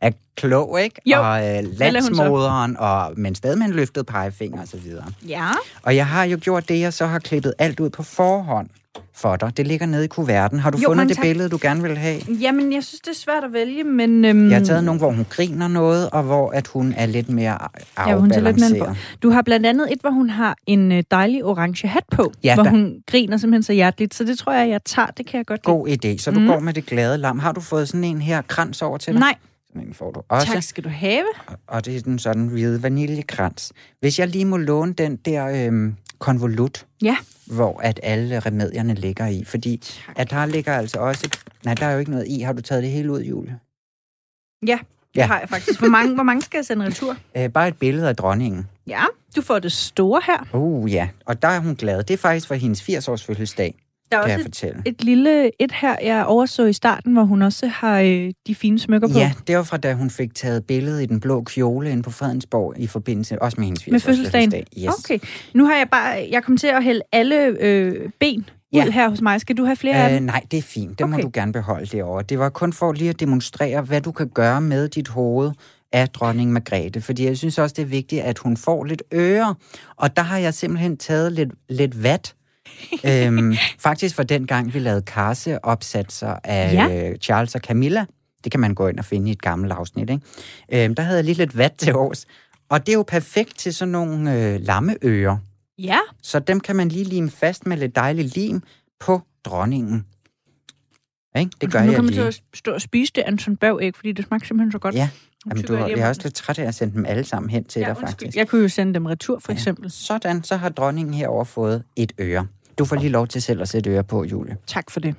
er klog, ikke? Jo, og øh, er landsmoderen, og, men stadig med en løftet pegefinger og så videre. Ja. Og jeg har jo gjort det, jeg så har klippet alt ud på forhånd for dig. Det ligger nede i kuverten. Har du Jo, fundet det tak. billede, du gerne vil have? Jamen, jeg synes, det er svært at vælge, men... Øhm, Jeg har taget nogle, hvor hun griner noget, og hvor at hun er lidt mere Ja, hun ser lidt mere afbalanceret. på. Du har blandt andet et, hvor hun har en øh, dejlig orange hat på, Ja, hvor der- hun griner simpelthen så hjerteligt, så det tror jeg, jeg tager. Det kan jeg godt lide. God idé. Så du Mhm. går med det glade lam. Har du fået sådan en her krans over til dig? Nej, Sådan en får du også. tak skal du have. Og- Og det er den sådan hvide vaniljekrans. Hvis jeg lige må låne den der øhm, konvolut, Ja. hvor at alle remedierne ligger i. Fordi at der ligger altså også... Nej, der er jo ikke noget i. Har du taget det hele ud, Julie? Ja, det Ja. har jeg faktisk. Hvor mange, hvor mange skal jeg sende retur? [LAUGHS] Øh, bare et billede af dronningen. Ja, du får det store her. Uh, ja. Og der er hun glad. Det er faktisk for hendes 80-års fødselsdag, Der er kan jeg også fortælle. et, et lille et her, jeg overså i starten, hvor hun også har øh, de fine smykker på. Ja, det var fra da hun fik taget billedet i den blå kjole inde på Fredensborg i forbindelse også med hendes 80-års Med fødselsdagen? fødselsdag. Yes. Okay. Nu har jeg bare... Jeg kom til at hælde alle øh, ben Ja. ud her hos mig. Skal du have flere af Øh, dem? nej, det er fint. Det okay. må du gerne beholde derovre. Det var kun for lige at demonstrere, hvad du kan gøre med dit hoved af dronning Margrethe. Fordi jeg synes også, det er vigtigt, at hun får lidt øre. Og der har jeg simpelthen taget lidt, lidt vat. [LAUGHS] øhm, faktisk for den gang, vi lavede karseopsatser af Ja. ja. øh, Charles og Camilla. Det kan man gå ind og finde i et gammelt afsnit. Ikke? Øhm, der havde jeg lige lidt vat til års. Og det er jo perfekt til sådan nogle øh, lammeører. Ja. Så dem kan man lige lime fast med lidt dejlig lim på dronningen. Ikke? Det gør nu jeg kommer lige. til at stå og spise det Anton Berg æg, fordi det smager simpelthen så godt. Ja, Nu Jamen, du, jeg lige jeg er også lidt træt af at sende dem alle sammen hen til Ja, dig, undskyld. faktisk. Jeg kunne jo sende dem retur, for eksempel. Sådan, så har dronningen herover fået et øre. Du får lige lov til selv at sætte øre på, Julie. Tak for det.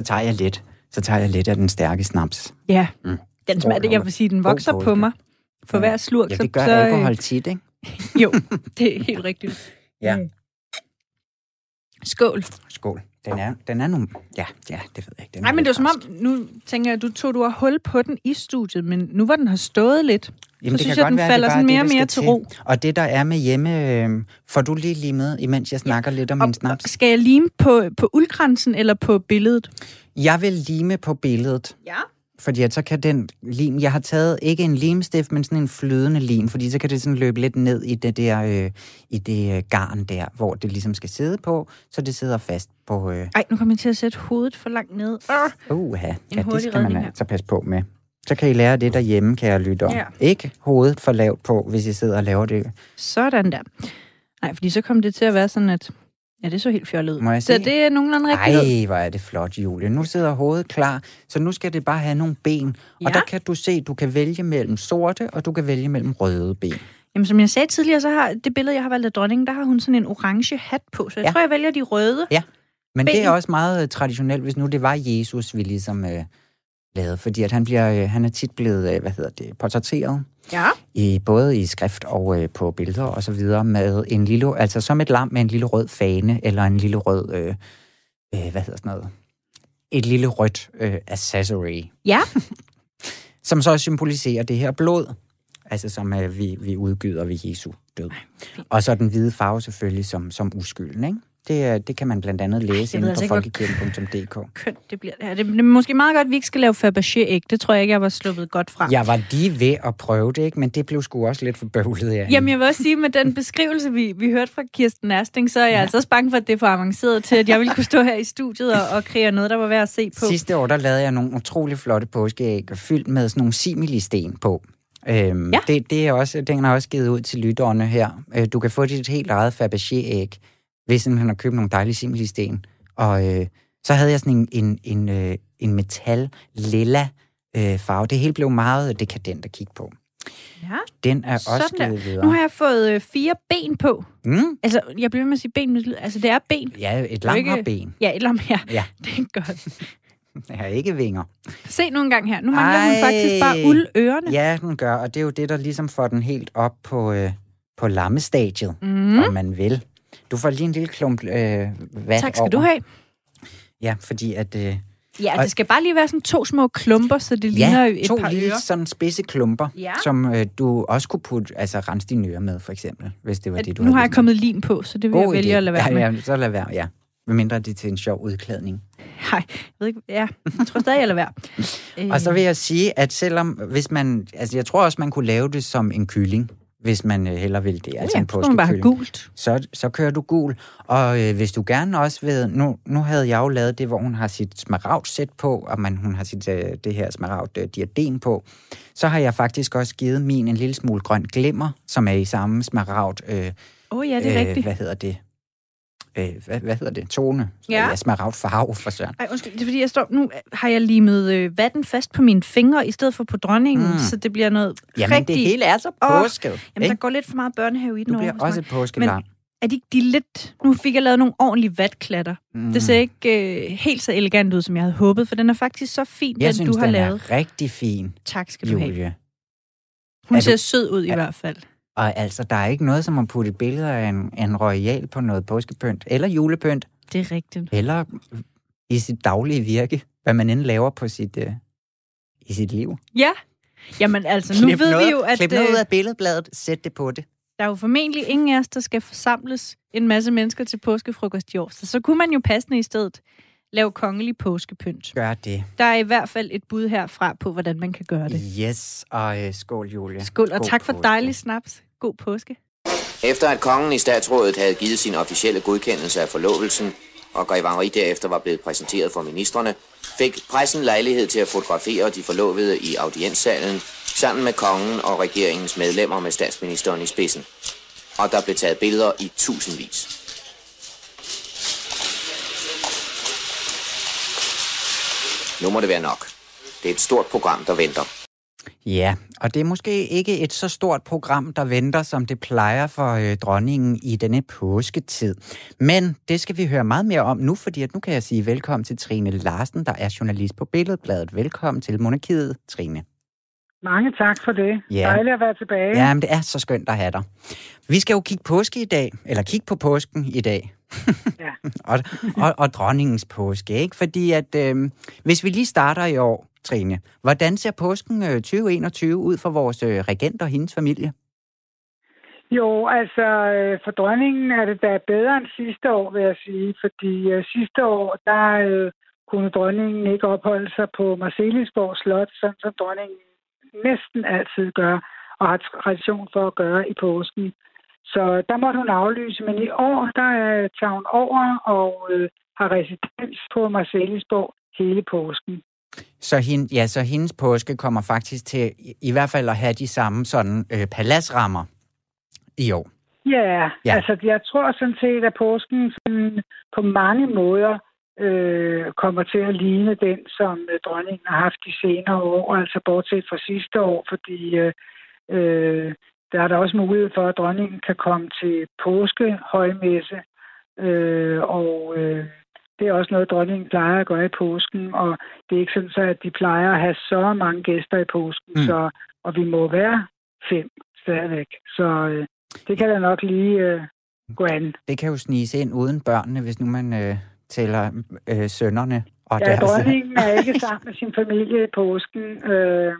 Så tager jeg lidt. Så tager jeg lidt af den stærke snaps. Ja, Mm. den smager, det, jeg vil sige, den vokser på mig. For Ja. hver slurk, Ja, det gør så, øh, alkohol tit, ikke? [LAUGHS] Jo, det er helt rigtigt. Ja. Mm. Skål. Skål. Den er, den er nu... Ja, ja, det ved jeg ikke. Er Nej, men det var som om, nu tænker jeg, du tog du har hul på den i studiet, men nu hvor den har stået lidt, Jamen, så synes kan jeg, godt den være, det er falder bare sådan det, mere og mere til ro. Og det, der er med hjemme... Øh, får du lige med, imens jeg snakker lidt om min snaps? Skal jeg lime på, på uldkransen eller på billedet? Jeg vil lime på billedet. Ja. Fordi så kan den lim, jeg har taget ikke en limstift, men sådan en flydende lim, fordi så kan det sådan løbe lidt ned i det der, øh, i det øh, garn der, hvor det ligesom skal sidde på, så det sidder fast på, øh, Ej, nu kommer jeg til at sætte hovedet for langt ned. Uh. uha, ja, det skal man altså passe på med. Så kan I lære det derhjemme, kan jeg lytte om. Ja. Ikke hovedet for lavt på, hvis I sidder og laver det. Sådan der. Nej, fordi så kom det til at være sådan, at... Ja, det så helt fjollet ud. Må jeg Så se? det er nogenlunde rigtigt. ud. Ej, hvor er det flot, Julie. Nu sidder hovedet klar, så nu skal det bare have nogle ben. Ja. Og der kan du se, du kan vælge mellem sorte, og du kan vælge mellem røde ben. Jamen, som jeg sagde tidligere, så har det billede, jeg har valgt af dronningen, der har hun sådan en orange hat på. Så jeg Ja. tror, jeg vælger de røde. Men det Ben. er også meget øh, traditionelt, hvis nu det var Jesus, vi ligesom øh, lavede. Fordi at han, bliver, øh, han er tit blevet, øh, hvad hedder det, portrætteret. Ja. I, både i skrift og øh, på billeder og så videre med en lille, altså som et lam med en lille rød fane, eller en lille rød, øh, øh, hvad hedder sådan noget, et lille rødt øh, accessory, Ja. [LAUGHS] som så symboliserer det her blod, altså som øh, vi, vi udgyder ved Jesu død. Og så den hvide farve selvfølgelig som, som uskylden, ikke? Det, er- det kan man blandt andet læse inde altså på hvor folkekirken.dk. [LAUGHS] Kønt det bliver det her. Det, det er måske meget godt, at vi ikke skal lave Fabergé-æg. Det tror jeg ikke, jeg var sluppet godt fra. Jeg var lige ved at prøve det, ikke? men det blev sgu også lidt for bøvlet af. Jamen, jeg vil også sige, med den beskrivelse, vi, vi hørte fra Kirsten Ersting, så er jeg ja. altså også bange for, at det er for avanceret til, at jeg ville kunne stå her i studiet og, og kreere noget, der var værd at se på. Sidste år, der lavede jeg nogle utrolig flotte påskeæg, fyldt med sådan nogle similisten på. Øhm, Ja. det, det er også, den er også givet ud til lytterne her. Øh, du kan få dit helt eget Fabergé-æg, hvis simpelthen har købt nogle dejlige similisten. Og øh, så havde jeg sådan en, en, en, øh, en metal lilla øh, farve. Det hele blev meget dekadent at kigge på. Ja, Den er også sådan givet videre. Nu har jeg fået øh, fire ben på. Mm? Altså, jeg bliver ved med at sige ben. Altså, det er ben. Ja, et lam ikke- ben. Ja, et lam her. Ja. [LAUGHS] Det er godt. [LAUGHS] Jeg har ikke vinger. Se nu en gang her. Nu mangler hun Ej. faktisk bare uldørerne. Ja, den gør, og det er jo det, der ligesom får den helt op på, øh, på lammestadiet, Mm. mm. om man vil. Du får lige en lille klump øh, vand Tak skal over. du have. Ja, fordi at... Øh, Ja, Og- det skal bare lige være sådan to små klumper, så det ligner ja, et to par lille ører. sådan spidse klumper, Ja. som øh, du også kunne putte, altså rense dine ører med, for eksempel, hvis det var det, du nu har jeg kommet lim på, så det vil til. jeg God vælge idé. at lade være ja, med. Ja, så lad være, ja. Medmindre det er til en sjov udklædning. [LAUGHS] Nej, jeg ved ikke. Ja, jeg tror stadig, jeg lader være. [LAUGHS] Og så vil jeg sige, at selvom, hvis man, altså jeg tror også, man kunne lave det som en kylling, hvis man øh, heller vil det. Altså ja, en man bare påskekylling. gult. Så, så kører du gul. Og øh, hvis du gerne også vil... Nu, nu havde jeg jo lavet det, hvor hun har sit smaragd-sæt på, og man, hun har sit, øh, det her smaragd-diadem på. Så har jeg faktisk også givet min en lille smule grøn glimmer, som er i samme smaragd... Øh, oh, ja, det er øh, rigtigt. Hvad hedder det? Øh, hvad, hvad hedder det? Tone? Ja. ja smaragd farve for søren. Ej, undskyld, det er fordi, jeg står, nu har jeg limet øh, vatten fast på mine fingre, i stedet for på dronningen, Mm. så det bliver noget Jamen, rigtig... det hele er så påsket. Jamen, ikke? der går lidt for meget børnehave i den Du bliver også et påskelam. Er de, de lidt... Nu fik jeg lavet nogle ordentlige vatklatter. Mm. Det ser ikke øh, helt så elegant ud, som jeg havde håbet, for den er faktisk så fin, Jeg den synes, du har den lavet. er rigtig fin, Tak skal du have. Julie. Hun Er ser du- sød ud i er- hvert fald. Og altså, der er ikke noget som at putte billeder af en, en royal på noget påskepynt, eller julepynt, Det er rigtigt. eller i sit daglige virke, hvad man end laver på sit, øh, i sit liv. Ja. Jamen altså, nu Klip ved noget, vi jo, at Klip noget øh, ud af billedbladet, sæt det på det. der er jo formentlig ingen af os, der skal forsamles en masse mennesker til påskefrokost i år. Så, så kunne man jo passende i stedet lave kongelig påskepynt. Gør det. Der er i hvert fald et bud herfra på, hvordan man kan gøre det. Yes, og øh, skål, Julie. Skål, og God tak for påske. dejlig snaps. God påske. Efter at kongen i statsrådet havde givet sin officielle godkendelse af forlovelsen, og Grev Henri derefter var blevet præsenteret for ministerne, fik pressen lejlighed til at fotografere de forlovede i audienssalen sammen med kongen og regeringens medlemmer med statsministeren i spidsen. Og der blev taget billeder i tusindvis. Nu må det være nok. Det er et stort program, der venter. Ja, og det er måske ikke et så stort program, der venter, som det plejer for øh, dronningen i denne påsketid. Men det skal vi høre meget mere om nu, fordi at nu kan jeg sige velkommen til Trine Larsen, der er journalist på Billedbladet. Velkommen til Monarkiet, Trine. Mange tak for det. Ja. Dejligt at være tilbage. Ja, men det er så skønt at have dig. Vi skal jo kigge påske i dag, eller kigge på påsken i dag. [LAUGHS] Ja. og, og, og dronningens påske, ikke? Fordi at, øh, hvis vi lige starter i år, Trine, hvordan ser påsken øh, 2021 ud for vores øh, regent og hendes familie? Jo, altså øh, for dronningen er det da bedre end sidste år, vil jeg sige. Fordi øh, sidste år, der øh, kunne dronningen ikke opholde sig på Marcelisborg Slot, sådan som dronningen næsten altid gør, og har tradition for at gøre i påsken. Så der måtte hun aflyse, men i år, der øh, tager hun over og øh, har residens på Marcelisborg hele påsken. Så, hende, ja, så hendes påske kommer faktisk til i, hvert fald at have de samme sådan øh, paladsrammer i år. Ja, Ja. ja, altså jeg tror sådan set, at påsken sådan, på mange måder øh, kommer til at ligne den, som øh, dronningen har haft de senere år, altså bortset fra sidste år, fordi øh, øh, der er der også mulighed for, at dronningen kan komme til påskehøjmesse, øh, og øh, det er også noget, dronningen plejer at gøre i påsken, og det er ikke sådan, så, at de plejer at have så mange gæster i påsken, Mm. så, og vi må være fem stadigvæk. Så øh, det kan da nok lige øh, gå an. Det kan jo snige ind uden børnene, hvis nu man øh, tæller øh, sønnerne. Og Ja, dronningen er ikke sammen med sin familie i påsken, øh,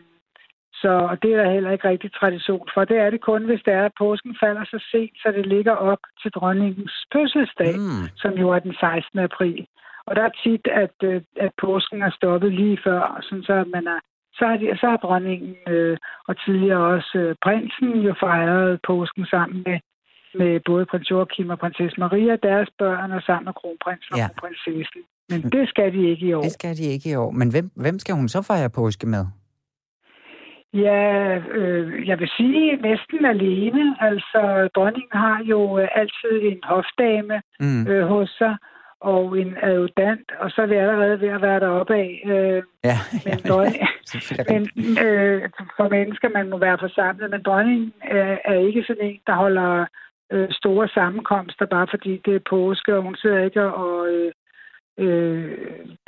så det er der heller ikke rigtig tradition for. Det er det kun, hvis det er, at påsken falder så sent, så det ligger op til dronningens fødselsdag, mm. Som jo er den 16. april. Og der er tit, at, øh, at påsken er stoppet lige før, sådan så man er så har, de, så har dronningen øh, og tidligere også øh, prinsen jo fejret påsken sammen med, med både prins Joachim og prinsesse Maria, deres børn, og sammen med kronprinsen og Ja. kronprinsessen. Men det skal de ikke i år. det skal de ikke i år. Men hvem, hvem skal hun så fejre påske med? Ja, øh, jeg vil sige næsten alene. Altså, dronningen har jo øh, altid en hofdame Mm, øh, hos sig, og en adjutant, og så er vi allerede ved at være deroppe af. Øh, ja, men ja, dronning, [LAUGHS] rigtigt. men øh, for mennesker, man må være forsamlet, men dronningen er, er ikke sådan en, der holder øh, store sammenkomster, bare fordi det er påske, og hun sidder ikke og øh, øh,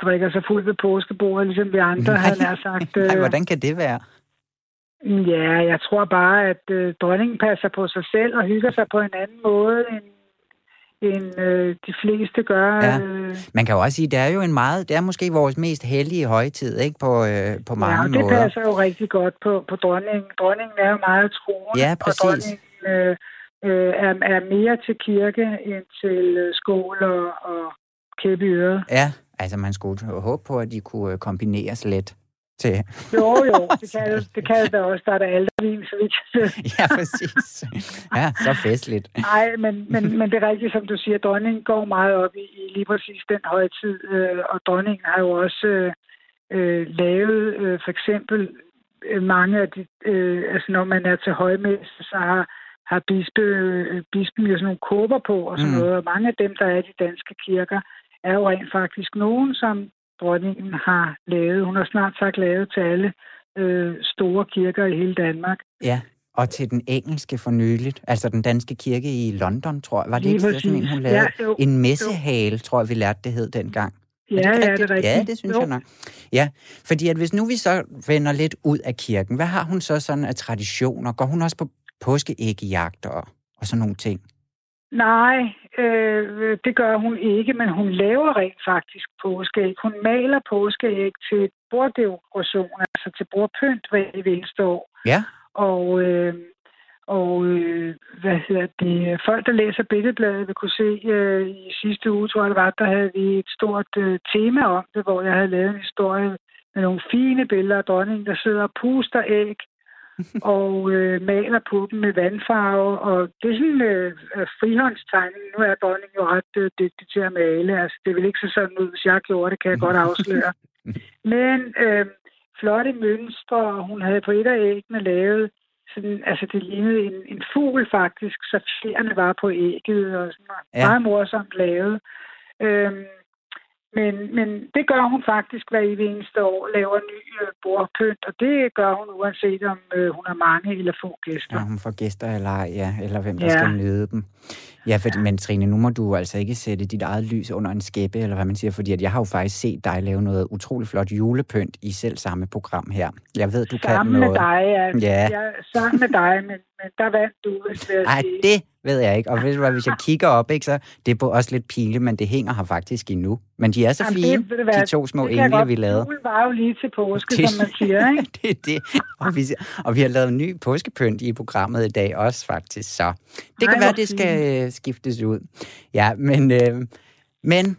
drikker sig fuld ved påskebordet, ligesom vi andre, Nej. havde nær sagt. [LAUGHS] Øh, hvordan kan det være? Ja, jeg tror bare, at øh, dronningen passer på sig selv og hygger sig på en anden måde, end, end øh, de fleste gør. Ja. Øh, Man kan jo også sige, det er jo en meget, det er måske vores mest hellige højtid, ikke? På, øh, på mange ja, og det måder. passer jo rigtig godt på, på dronningen. Dronningen er jo meget troende, Ja, og præcis. dronningen øh, øh, er, er mere til kirke end til øh, skål og, og kæppe øret. Ja, Altså, man skulle håbe på, at de kunne øh, kombineres lidt til... Jo, jo, det kan, det kan da også. Der er der aldrig så vidt [LAUGHS] Ja, præcis. Ja, så festligt. Nej, men, men, men det er rigtigt, som du siger, dronningen går meget op i, i lige præcis den højtid, øh, og dronningen har jo også øh, øh, lavet øh, for eksempel øh, mange af de, øh, altså når man er til højmesse, så har, har bispe, øh, bispen jo sådan nogle kåber på og sådan mm. noget, og mange af dem, der er i de danske kirker, er jo rent faktisk nogen, som dronningen har lavet. Hun har snart sagt lavet til alle øh, store kirker i hele Danmark. Ja, og til den engelske for nyligt, altså den danske kirke i London, tror jeg. Var det Lige ikke præcis. sådan en, hun lavede? Ja, jo, en messehale, tror jeg, vi lærte det hed dengang. Ja, Er ja, ikke det er rigtigt? rigtigt. Ja, det synes Jo. jeg nok. Ja, fordi at hvis nu vi så vender lidt ud af kirken, hvad har hun så sådan af traditioner? Går hun også på påskeæggejagt og, og sådan nogle ting? Nej, øh, det gør hun ikke, men hun laver rent faktisk påskeæg. Hun maler påskeæg til borddekoration, altså til bordpynt hver eneste år. Ja, Og, øh, og øh, hvad hedder det, folk, der læser Billedbladet, vil kunne se øh, i sidste uge, tror jeg det var, der havde vi et stort øh, tema om det, hvor jeg havde lavet en historie med nogle fine billeder af dronningen, der sidder og puster æg og øh, maler på dem med vandfarve. Og det er sådan øh, øh, frihåndstegning. Nu er dronningen jo ret øh, dygtig til at male. Altså, det vil ikke se sådan ud, hvis jeg gjorde det, kan jeg godt afsløre. [LAUGHS] Men øh, flotte mønstre, hun havde på et af æggene lavet sådan, altså det lignede en, en fugl faktisk, så fjerne var på ægget, og sådan noget. Ja. meget morsomt lavet. Øhm, men, men det gør hun faktisk hver evig eneste år, laver ny øh, bordpynt, og det gør hun uanset om øh, hun har mange eller få gæster. ja, hun får gæster eller ej, ja, eller hvem der Ja. skal nyde dem. Ja, for, men Trine, nu må du altså ikke sætte dit eget lys under en skæppe, eller hvad man siger, fordi at jeg har jo faktisk set dig lave noget utrolig flot julepynt i selv samme program her. Jeg ved, du kan Sammen med noget. dig, ja. Ja. Jeg, sammen med dig, men, men der vandt du, hvis jeg Nej, sige. det ved jeg ikke. Og hvad, hvis jeg [LAUGHS] kigger op, ikke, så det er på også lidt pile, men det hænger her faktisk endnu. Men de er så Jamen, det- fine, ved du hvad, de to små det engle, godt- vi lavede. Julen var jo lige til påske, Det- som man siger, [LAUGHS] ikke? det er det. Og vi, og vi har lavet en ny påskepynt i programmet i dag også, faktisk. Så det Ej, kan være, det skal øh, skiftes ud. Ja, men, øh, men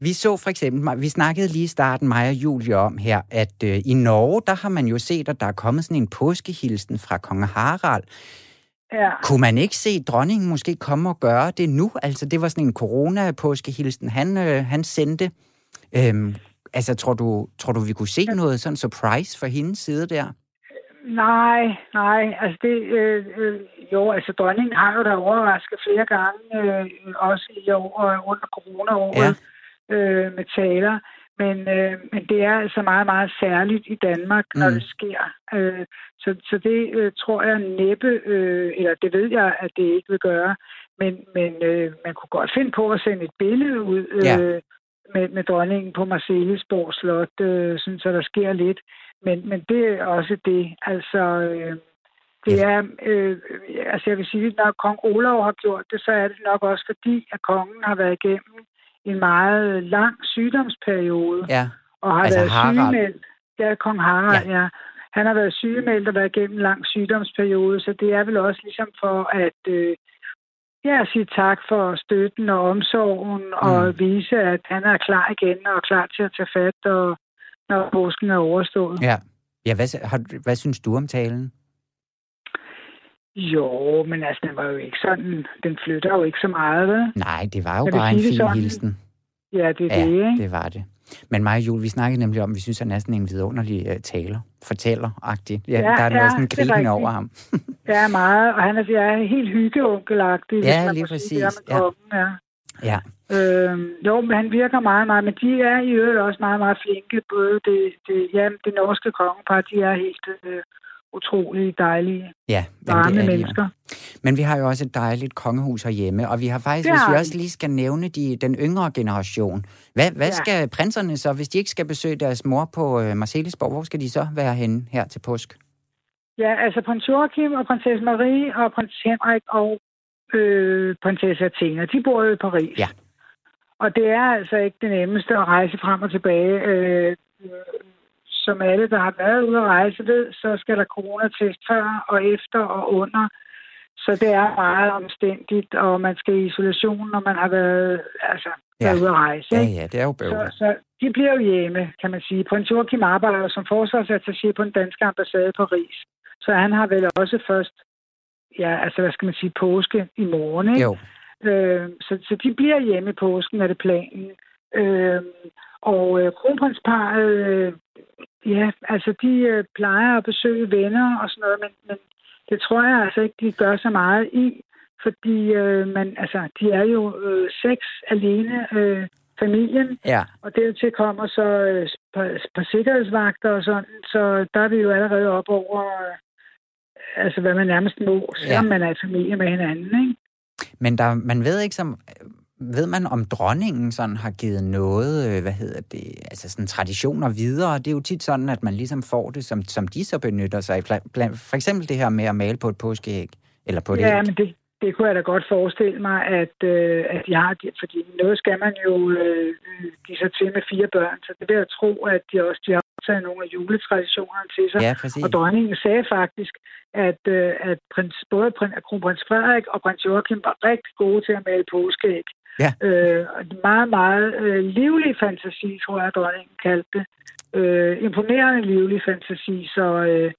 vi så for eksempel, vi snakkede lige i starten, mig og Julie, om her, at øh, i Norge, der har man jo set, at der er kommet sådan en påskehilsen fra kong Harald. Ja. Kunne man ikke se dronningen måske komme og gøre det nu? Altså, det var sådan en corona-påskehilsen, han, øh, han sendte. Øhm, altså, tror du, tror du, vi kunne se noget sådan surprise fra hendes side der? Nej, nej, altså det, øh, øh, jo, altså dronningen har jo da overrasket flere gange, øh, også i år og under corona-året, ja. øh, med taler, men, øh, men det er altså meget, meget særligt i Danmark, når Mm. det sker. Øh, så, så det øh, tror jeg næppe, øh, eller det ved jeg, at det ikke vil gøre, men, men øh, man kunne godt finde på at sende et billede ud øh, Ja. med, med dronningen på Marcellesborg Slot, øh, sådan, så der sker lidt. Men, men det er også det. Altså, øh, det er, øh, altså jeg vil sige, at når kong Olav har gjort det, så er det nok også fordi, at kongen har været igennem en meget lang sygdomsperiode, Ja, og har Altså været Harald. sygemeldt. Ja, kong Harald, ja. ja. Han har været sygemeldt og været igennem en lang sygdomsperiode, så det er vel også ligesom for at øh, ja, sige tak for støtten og omsorgen, mm. og vise, at han er klar igen og klar til at tage fat, og, når påsken er overstået. ja. Ja, hvad, har, hvad synes du om talen? Jo, men altså, den var jo ikke sådan, den flytter jo ikke så meget, vel? Nej, det var jo bare en fin sådan. hilsen. Ja, det er Ja, det, ikke? det var det. Men mig og Jul, vi snakkede nemlig om, vi synes, han er sådan en vidunderlig uh, taler, fortæller-agtig. Ja, Ja, der er noget ja, sådan det er gribende over ham. [LAUGHS] Ja, meget, og han er, er helt hyggeonkelagtig. Ja, lige sige præcis, er ja. kongen, ja. Ja, Øhm, jo, men han virker meget, meget, men de er i øvrigt også meget, meget flinke. Både det, det, ja, det norske kongepar, de er helt øh, utrolig dejlige, ja. varme det er mennesker. Men vi har jo også et dejligt kongehus herhjemme, og vi har faktisk, Det hvis vi også lige skal nævne de, den yngre generation, hvad, hvad Ja. skal prinserne så, hvis de ikke skal besøge deres mor på uh, Marcelisborg, hvor skal de så være henne her til påsk? Ja, altså prins Joachim og prinsesse Marie og prins Henrik og øh, prinsesse Athena, de bor jo i Paris. Ja. Og det er altså ikke det nemmeste at rejse frem og tilbage. Øh, øh, som alle, der har været ude at rejse ved, så skal der coronatest før og efter og under. Så det er meget omstændigt, og man skal i isolation, når man har været, altså, Ja. været ude at rejse. Ja, ja, det er jo Så, bøvlet. så de bliver jo hjemme, kan man sige. Prins Joachim arbejder som forsvarsattaché på den danske ambassade i Paris. Så han har vel også først, ja, altså hvad skal man sige, påske i morgen, ikke? Jo, Øh, så, så de bliver hjemme i påsken, er det planen. Øh, og øh, kronprinsparet, øh, ja, altså de øh, plejer at besøge venner og sådan noget, men, men det tror jeg altså ikke, de gør så meget i, fordi øh, man, altså, de er jo øh, seks alene øh, familien, ja. og dertil kommer så øh, par, par sikkerhedsvagter og sådan, så der er vi jo allerede op over, øh, altså hvad man nærmest må, selvom Ja. man er i familie med hinanden, ikke? Men der, man ved ikke som... Ved man, om dronningen sådan har givet noget, øh, hvad hedder det, altså sådan traditioner videre? Det er jo tit sådan, at man ligesom får det, som, som de så benytter sig af. For eksempel det her med at male på et påskeæg, eller på et Ja, æg. men det, det kunne jeg da godt forestille mig, at, øh, at de har, fordi noget skal man jo øh, give sig til med fire børn, så det vil jeg tro, at de også de har taget nogle af juletraditionerne til sig. Ja, præcis. Og dronningen sagde faktisk, at, øh, at prins, både prins, kronprins Frederik og prins Joachim var rigtig gode til at male påskeæg. Ja. Øh, og meget, meget øh, livlig fantasi, tror jeg, dronningen kaldte det. Øh, imponerende livlig fantasi, så øh,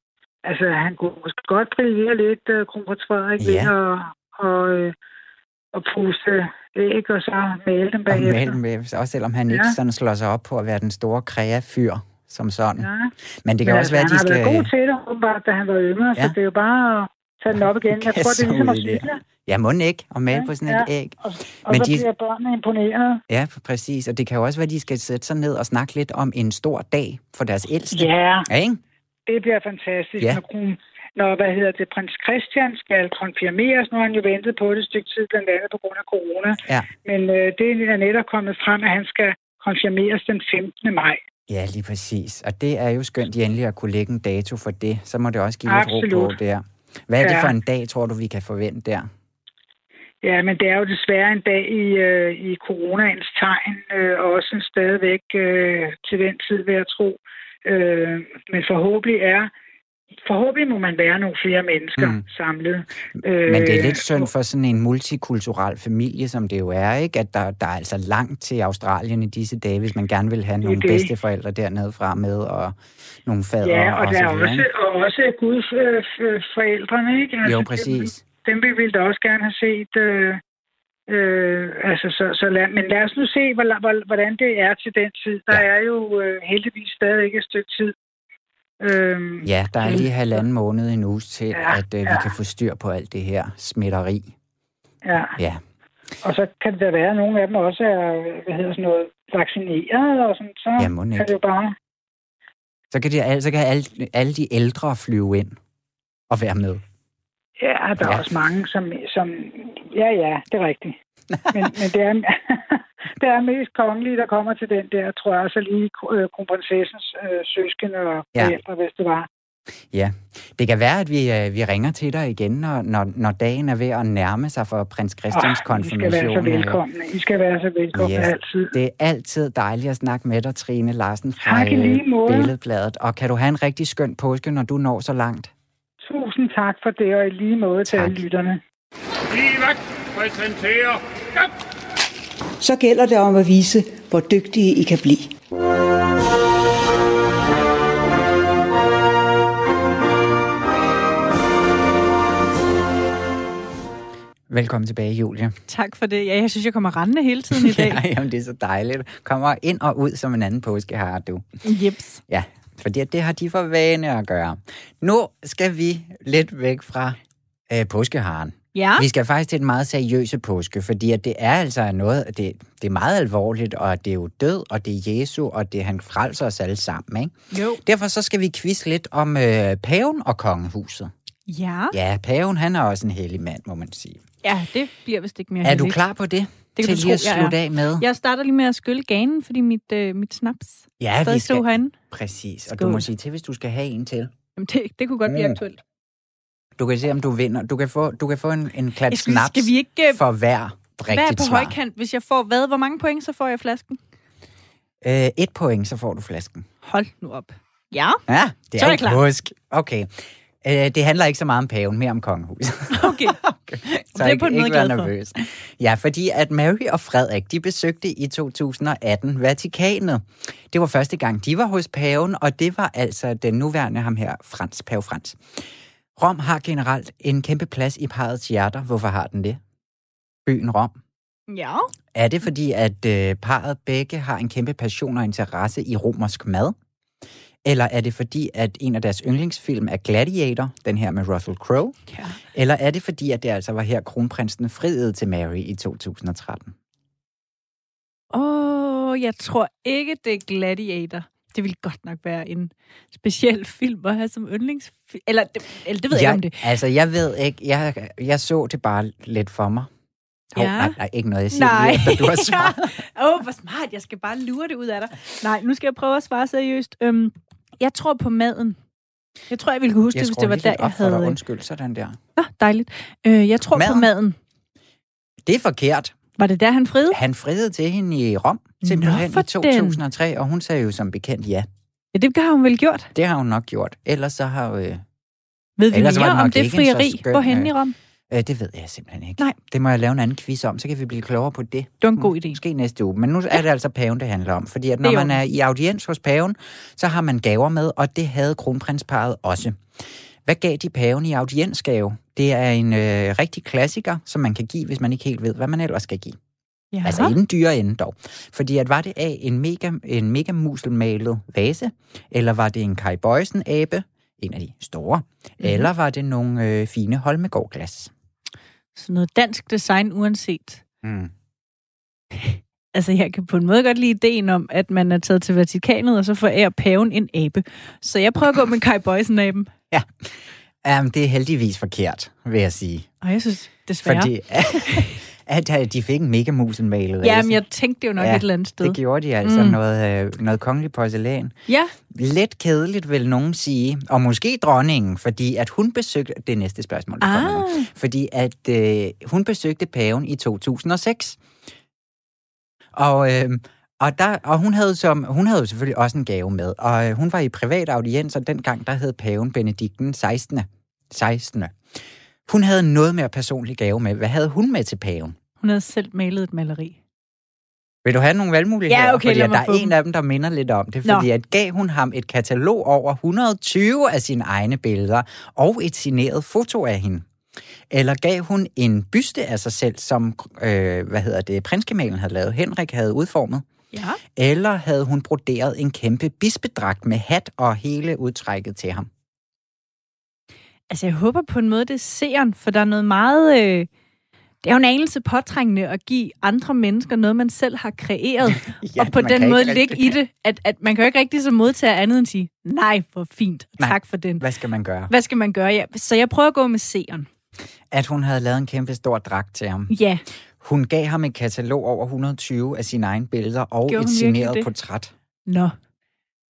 altså, han kunne måske godt brillere lidt, øh, kronprins Frederik, Ja. ved at, og, øh, at puste æg og så male dem Og bagefter. male med, også selvom han ikke Ja. sådan slår sig op på at være den store kreafyr som sådan. Ja. Men det kan Men også være, at han de har skal... været god til det, åbenbart, da han var yngre, ja. Ja. så det er jo bare at tage den op igen. [LAUGHS] Jeg tror, det er ligesom at cykle. Ja, må ikke at male Ja, på sådan et ja. æg. Og, og Men så de- bliver børnene imponeret. Ja, præcis. Og det kan jo også være, at de skal sætte sig ned og snakke lidt om en stor dag for deres ældste. Ja, Ja, ikke? det bliver fantastisk. Ja. Når, kron- når, hvad hedder det, prins Christian skal konfirmeres. Nu har han jo ventet på det et stykke tid, blandt andet på grund af corona. Ja. Men øh, det er netop kommet frem, at han skal konfirmeres den 15. maj. Ja, lige præcis. Og det er jo skønt de endelig at kunne lægge en dato for det. Så må det også give lidt ro på Absolut. der. Hvad er det Ja. for en dag, tror du, vi kan forvente der? Ja, men det er jo desværre en dag i, øh, i coronaens tegn, øh, og også stadigvæk øh, til den tid, vil jeg tro. Øh, men forhåbentlig er Forhåbentlig må man være nogle flere mennesker Mm. samlet. Men det er lidt Øh, synd for sådan en multikulturel familie, som det jo er, ikke? At der, der er altså langt til Australien i disse dage, hvis man gerne vil have nogle det. bedsteforældre dernede fra med, og nogle fader Ja, og, og der er også, og også Guds øh, ikke? Jo, dem- præcis. Dem vi ville da også gerne have set. Øh, øh, altså, så, så lad, men lad os nu se, hvor, hvor, hvordan det er til den tid. Der Ja. er jo øh, heldigvis stadig ikke et stykke tid. Øhm, Ja, der er lige halvanden måned en uge til, Ja, at øh, vi ja. kan få styr på alt det her smitteri. ja. Ja, Og så kan det da være, at nogle af dem også er, hvad hedder sådan noget, vaccineret og sådan, så Ja, ikke. kan det jo bare... så kan, de, så kan alle, alle de ældre flyve ind og være med. Ja, der er Ja. også mange, som, som... Ja, ja, det er rigtigt. Men, [LAUGHS] men det, er, [LAUGHS] det er mest kongelige, der kommer til den der, tror jeg, så lige øh, kronprinsessens øh, søskende og Ja. forældre, hvis det var. Ja, det kan være, at vi, øh, vi ringer til dig igen, når, når, når dagen er ved at nærme sig for prins Christians Ah, I skal være så konfirmation. velkomne. I skal være så velkomne Yes. altid. Det er altid dejligt at snakke med dig, Trine Larsen fra Tak øh. Billedbladet. Og kan du have en rigtig skøn påske, når du når så langt? Tak for det, og i lige måde til Tak. alle lytterne. Livak præsenterer Gap! så gælder det om at vise, hvor dygtige I kan blive. Velkommen tilbage, Julie. Tak for det. Ja, jeg synes, jeg kommer rendende hele tiden i [LAUGHS] dag. Ja, jamen, det er så dejligt. Kommer ind og ud som en anden påske har du. Jeps. Ja, fordi det har de for vane at gøre. Nu skal vi lidt væk fra øh, påskeharen. Ja. Vi skal faktisk til en meget seriøse påske, fordi at det er altså noget, det, det er meget alvorligt, og det er jo død, og det er Jesu, og det han frelser os alle sammen. Ikke? Jo. Derfor så skal vi quizze lidt om øh, paven og kongehuset. Ja. Ja, paven han er også en hellig mand, må man sige. Ja, det bliver vist ikke mere Er du heldigt. klar på det? Det kan til du lige at tro, er. slutte af med? Jeg starter lige med at skylle ganen, fordi mit, øh, mit snaps Ja, stadig vi stod skal... herinde. Præcis, og Skål. du må sige til, hvis du skal have en til. Jamen, det, det kunne godt blive Mm. aktuelt. Du kan se, om du vinder. Du kan få, du kan få en, en klat skal- snaps skal vi ikke, øh, for hver Hvad er rigtigt på svar. højkant? Hvis jeg får hvad? Hvor mange point, så får jeg flasken? Øh, et point, så får du flasken. Hold nu op. Ja. Ja, det Så er, er jo jeg klar. påsk. Okay. Øh, det handler ikke så meget om paven, mere om kongehuset. [LAUGHS] Okay. [LAUGHS] okay. Så det er ikke, på måde ikke vær glad for. nervøs. Ja, fordi at Mary og Frederik, de besøgte i 2018 Vatikanet. Det var første gang, de var hos paven, og det var altså den nuværende ham her, Frans, pave Frans. Rom har generelt en kæmpe plads i parrets hjerter. Hvorfor har den det? Byen Rom. Ja. Er det fordi, at øh, parret begge har en kæmpe passion og interesse i romersk mad? Eller er det fordi, at en af deres yndlingsfilm er Gladiator, den her med Russell Crowe? Ja. Eller er det fordi, at det altså var her, kronprinsen friede til Mary i 2013? Åh, oh, jeg tror ikke, det er Gladiator. Det ville godt nok være en speciel film at have som yndlingsfilm. Eller, eller det ved jeg ikke om det. Altså, jeg ved ikke. Jeg, jeg så det bare lidt for mig. Ja. nej, nej, ikke noget, jeg siger Nej. lige du har [LAUGHS] svaret. Åh, oh, hvor smart. Jeg skal bare lure det ud af dig. Nej, nu skal jeg prøve at svare seriøst. Øhm, jeg tror på maden. Jeg tror, jeg ville kunne huske Jeg det, hvis det var der, jeg for dig. havde... Undskyld, sådan der. Nå, dejligt. Øh, jeg tror på Maden? maden. Det er forkert. Var det der, han friede? Han friede til hende i Rom, simpelthen for i 2003, og hun sagde jo som bekendt ja. Ja, det har hun vel gjort. Det har hun nok gjort. Ellers så har øh, Ved vi mere om det frieri? skøn, Hvorhenne øh, i Rom? Øh, det ved jeg simpelthen ikke. Nej. Det må jeg lave en anden quiz om, så kan vi blive klogere på det. Det var en god idé. Måske næste uge. Men nu er det altså paven, det handler om. Fordi at når man er i audiens hos paven, så har man gaver med, og det havde kronprinsparet også. Hvad gav de paven i audiensgave? Det er en øh, rigtig klassiker, som man kan give, hvis man ikke helt ved, hvad man ellers skal give. Ja. Altså i den dyre ende dog. Fordi at var det af en mega, en mega muselmalet vase, eller var det en Kai Bøjsen abe, en af de store, mm-hmm. eller var det nogle øh, fine Holmegård-glas? Så noget dansk design uanset. Mm. [LAUGHS] Altså, jeg kan på en måde godt lide ideen om, at man er taget til Vatikanet, og så forærer paven en abe. Så jeg prøver at gå med Kai Boysen-aben. [LAUGHS] Um, det er heldigvis forkert, vil jeg sige. Og jeg synes desværre... Fordi [LAUGHS] at, de fik en mega muselmalet vase. Jamen, jeg tænkte jo nok Ja, et eller andet sted. Det gjorde de altså, Mm. noget, øh, noget kongelig porcelæn. Ja, Lidt kedeligt, vil nogen sige. Og måske dronningen, fordi at hun besøgte... Det næste spørgsmål, der kommer nu. ah, Fordi at øh, hun besøgte paven i 2006. Og, øh, og, der, og hun, havde som, hun havde jo selvfølgelig også en gave med. Og øh, hun var i privat audiens, og dengang der hed paven Benedikten 16. 16. Hun havde noget mere personlig gave med. Hvad havde hun med til paven? hun havde selv malet et maleri. Vil du have nogle valgmuligheder? Ja, okay, fordi der er en dem. af dem, der minder lidt om det. Fordi Nå. at gav hun ham et katalog over 120 af sine egne billeder og et signeret foto af hende. Eller gav hun en byste af sig selv, som øh, hvad hedder det, prinskemalen havde lavet, Henrik havde udformet. Ja. Eller havde hun broderet en kæmpe bispekdragt med hat og hele udtrækket til ham? Altså, jeg håber på en måde, det er seeren, for der er noget meget... Øh, det er jo en anelse påtrængende at give andre mennesker noget, man selv har kreeret, [LAUGHS] Ja, og på den måde ligge i det, at, at man kan jo ikke rigtig som modtager andet end sige, nej, hvor fint, Nej. tak for den. Hvad skal man gøre? Hvad skal man gøre? Ja, så jeg prøver at gå med seeren. At hun havde lavet en kæmpe stor dragt til ham. Ja, Hun gav ham et katalog over 120 af sine egne billeder og Gjorde et signeret portræt. nå. Der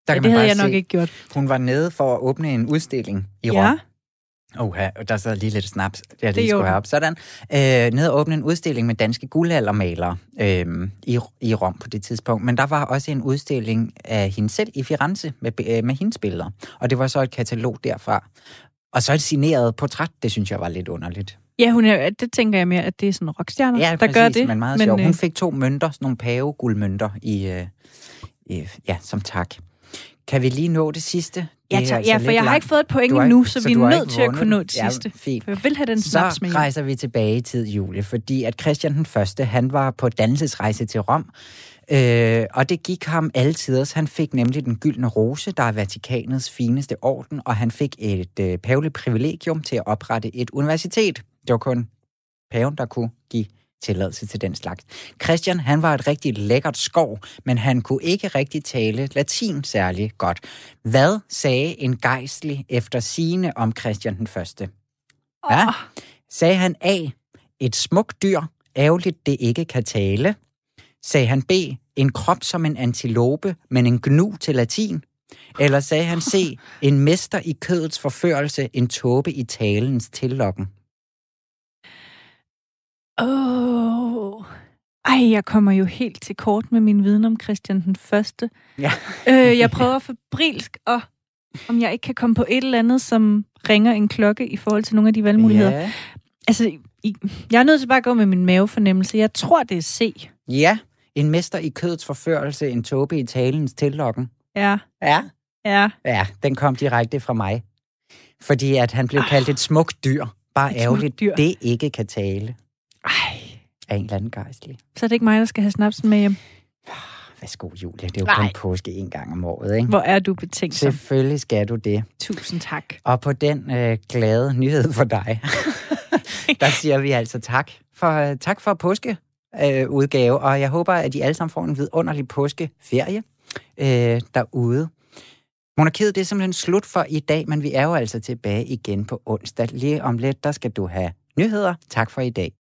Ja, kan det man havde bare jeg nok se, ikke gjort. Hun var nede for at åbne en udstilling i Ja. Rom. Oha, der sad lige lidt snaps, jeg Det lige i skulle have op. Sådan. Øh, nede og åbne en udstilling med danske guldaldermalere øh, i, i Rom på det tidspunkt. Men der var også en udstilling af hende selv i Firenze med, øh, med hendes billeder. Og det var så et katalog derfra. Og så et signeret portræt, det synes jeg var lidt underligt. Ja, hun er, det tænker jeg mere, at det er sådan rockstjerner, Ja, der præcis, gør det. men meget men, sjovt. øh, Hun fik to mønter, sådan nogle paveguldmønter i, øh, i, ja, som tak. Kan vi lige nå det sidste? ja, Det tak, altså ja, for jeg har langt. ikke fået et point har endnu, så, så vi er har nødt til at kunne nå det Ja, sidste. fint. For jeg vil have den snaps med rejser vi tilbage i tid, Julie, fordi at Christian den Første, han var på dannelsesrejse til Rom, øh, og det gik ham altid. Han fik nemlig den gyldne rose, der er Vatikanets fineste orden, og han fik et øh, paveligt privilegium til at oprette et universitet. Det var kun paven, der kunne give tilladelse til den slags. Christian, han var et rigtig lækkert skov, men han kunne ikke rigtig tale latin særlig godt. Hvad sagde en gejstlig efter sine om Christian den Første? Ja? Sagde han A. Et smukt dyr, ærgerligt det ikke kan tale. Sagde han B. En krop som en antilope, men en gnu til latin. Eller sagde han C. [LAUGHS] En mester i kødets forførelse, en tåbe i talens tillokken. Åh. Ej, jeg kommer jo helt til kort med min viden om Christian den Første. Ja. [LAUGHS] Øh, jeg prøver febrilsk at om jeg ikke kan komme på et eller andet, som ringer en klokke i forhold til nogle af de valgmuligheder. Ja. Altså, jeg er nødt til bare at gå med min mavefornemmelse. Jeg tror, det er C. ja, en mester i kødets forførelse, en tåbe i talens tillokken. Ja, Ja. ja. Ja, den kom direkte fra mig. Fordi at han blev kaldt et smukt dyr. Bare Et ærgerligt, dyr. det ikke kan tale af en eller anden gejstlig. så er det ikke mig, der skal have snapsen med hjem. Værsgo, Julia. Det er jo Nej. kun påske en gang om året, ikke? Hvor er du betænksom. Selvfølgelig skal du det. Tusind tak. Og på den øh, glade nyhed for dig, [LAUGHS] der siger vi altså tak for, øh, tak for påske øh, udgave, og jeg håber, at I alle sammen får en vidunderlig påskeferie øh, derude. Monarkiet, det er simpelthen slut for i dag, men vi er jo altså tilbage igen på onsdag. Lige om lidt, der skal du have nyheder. Tak for i dag.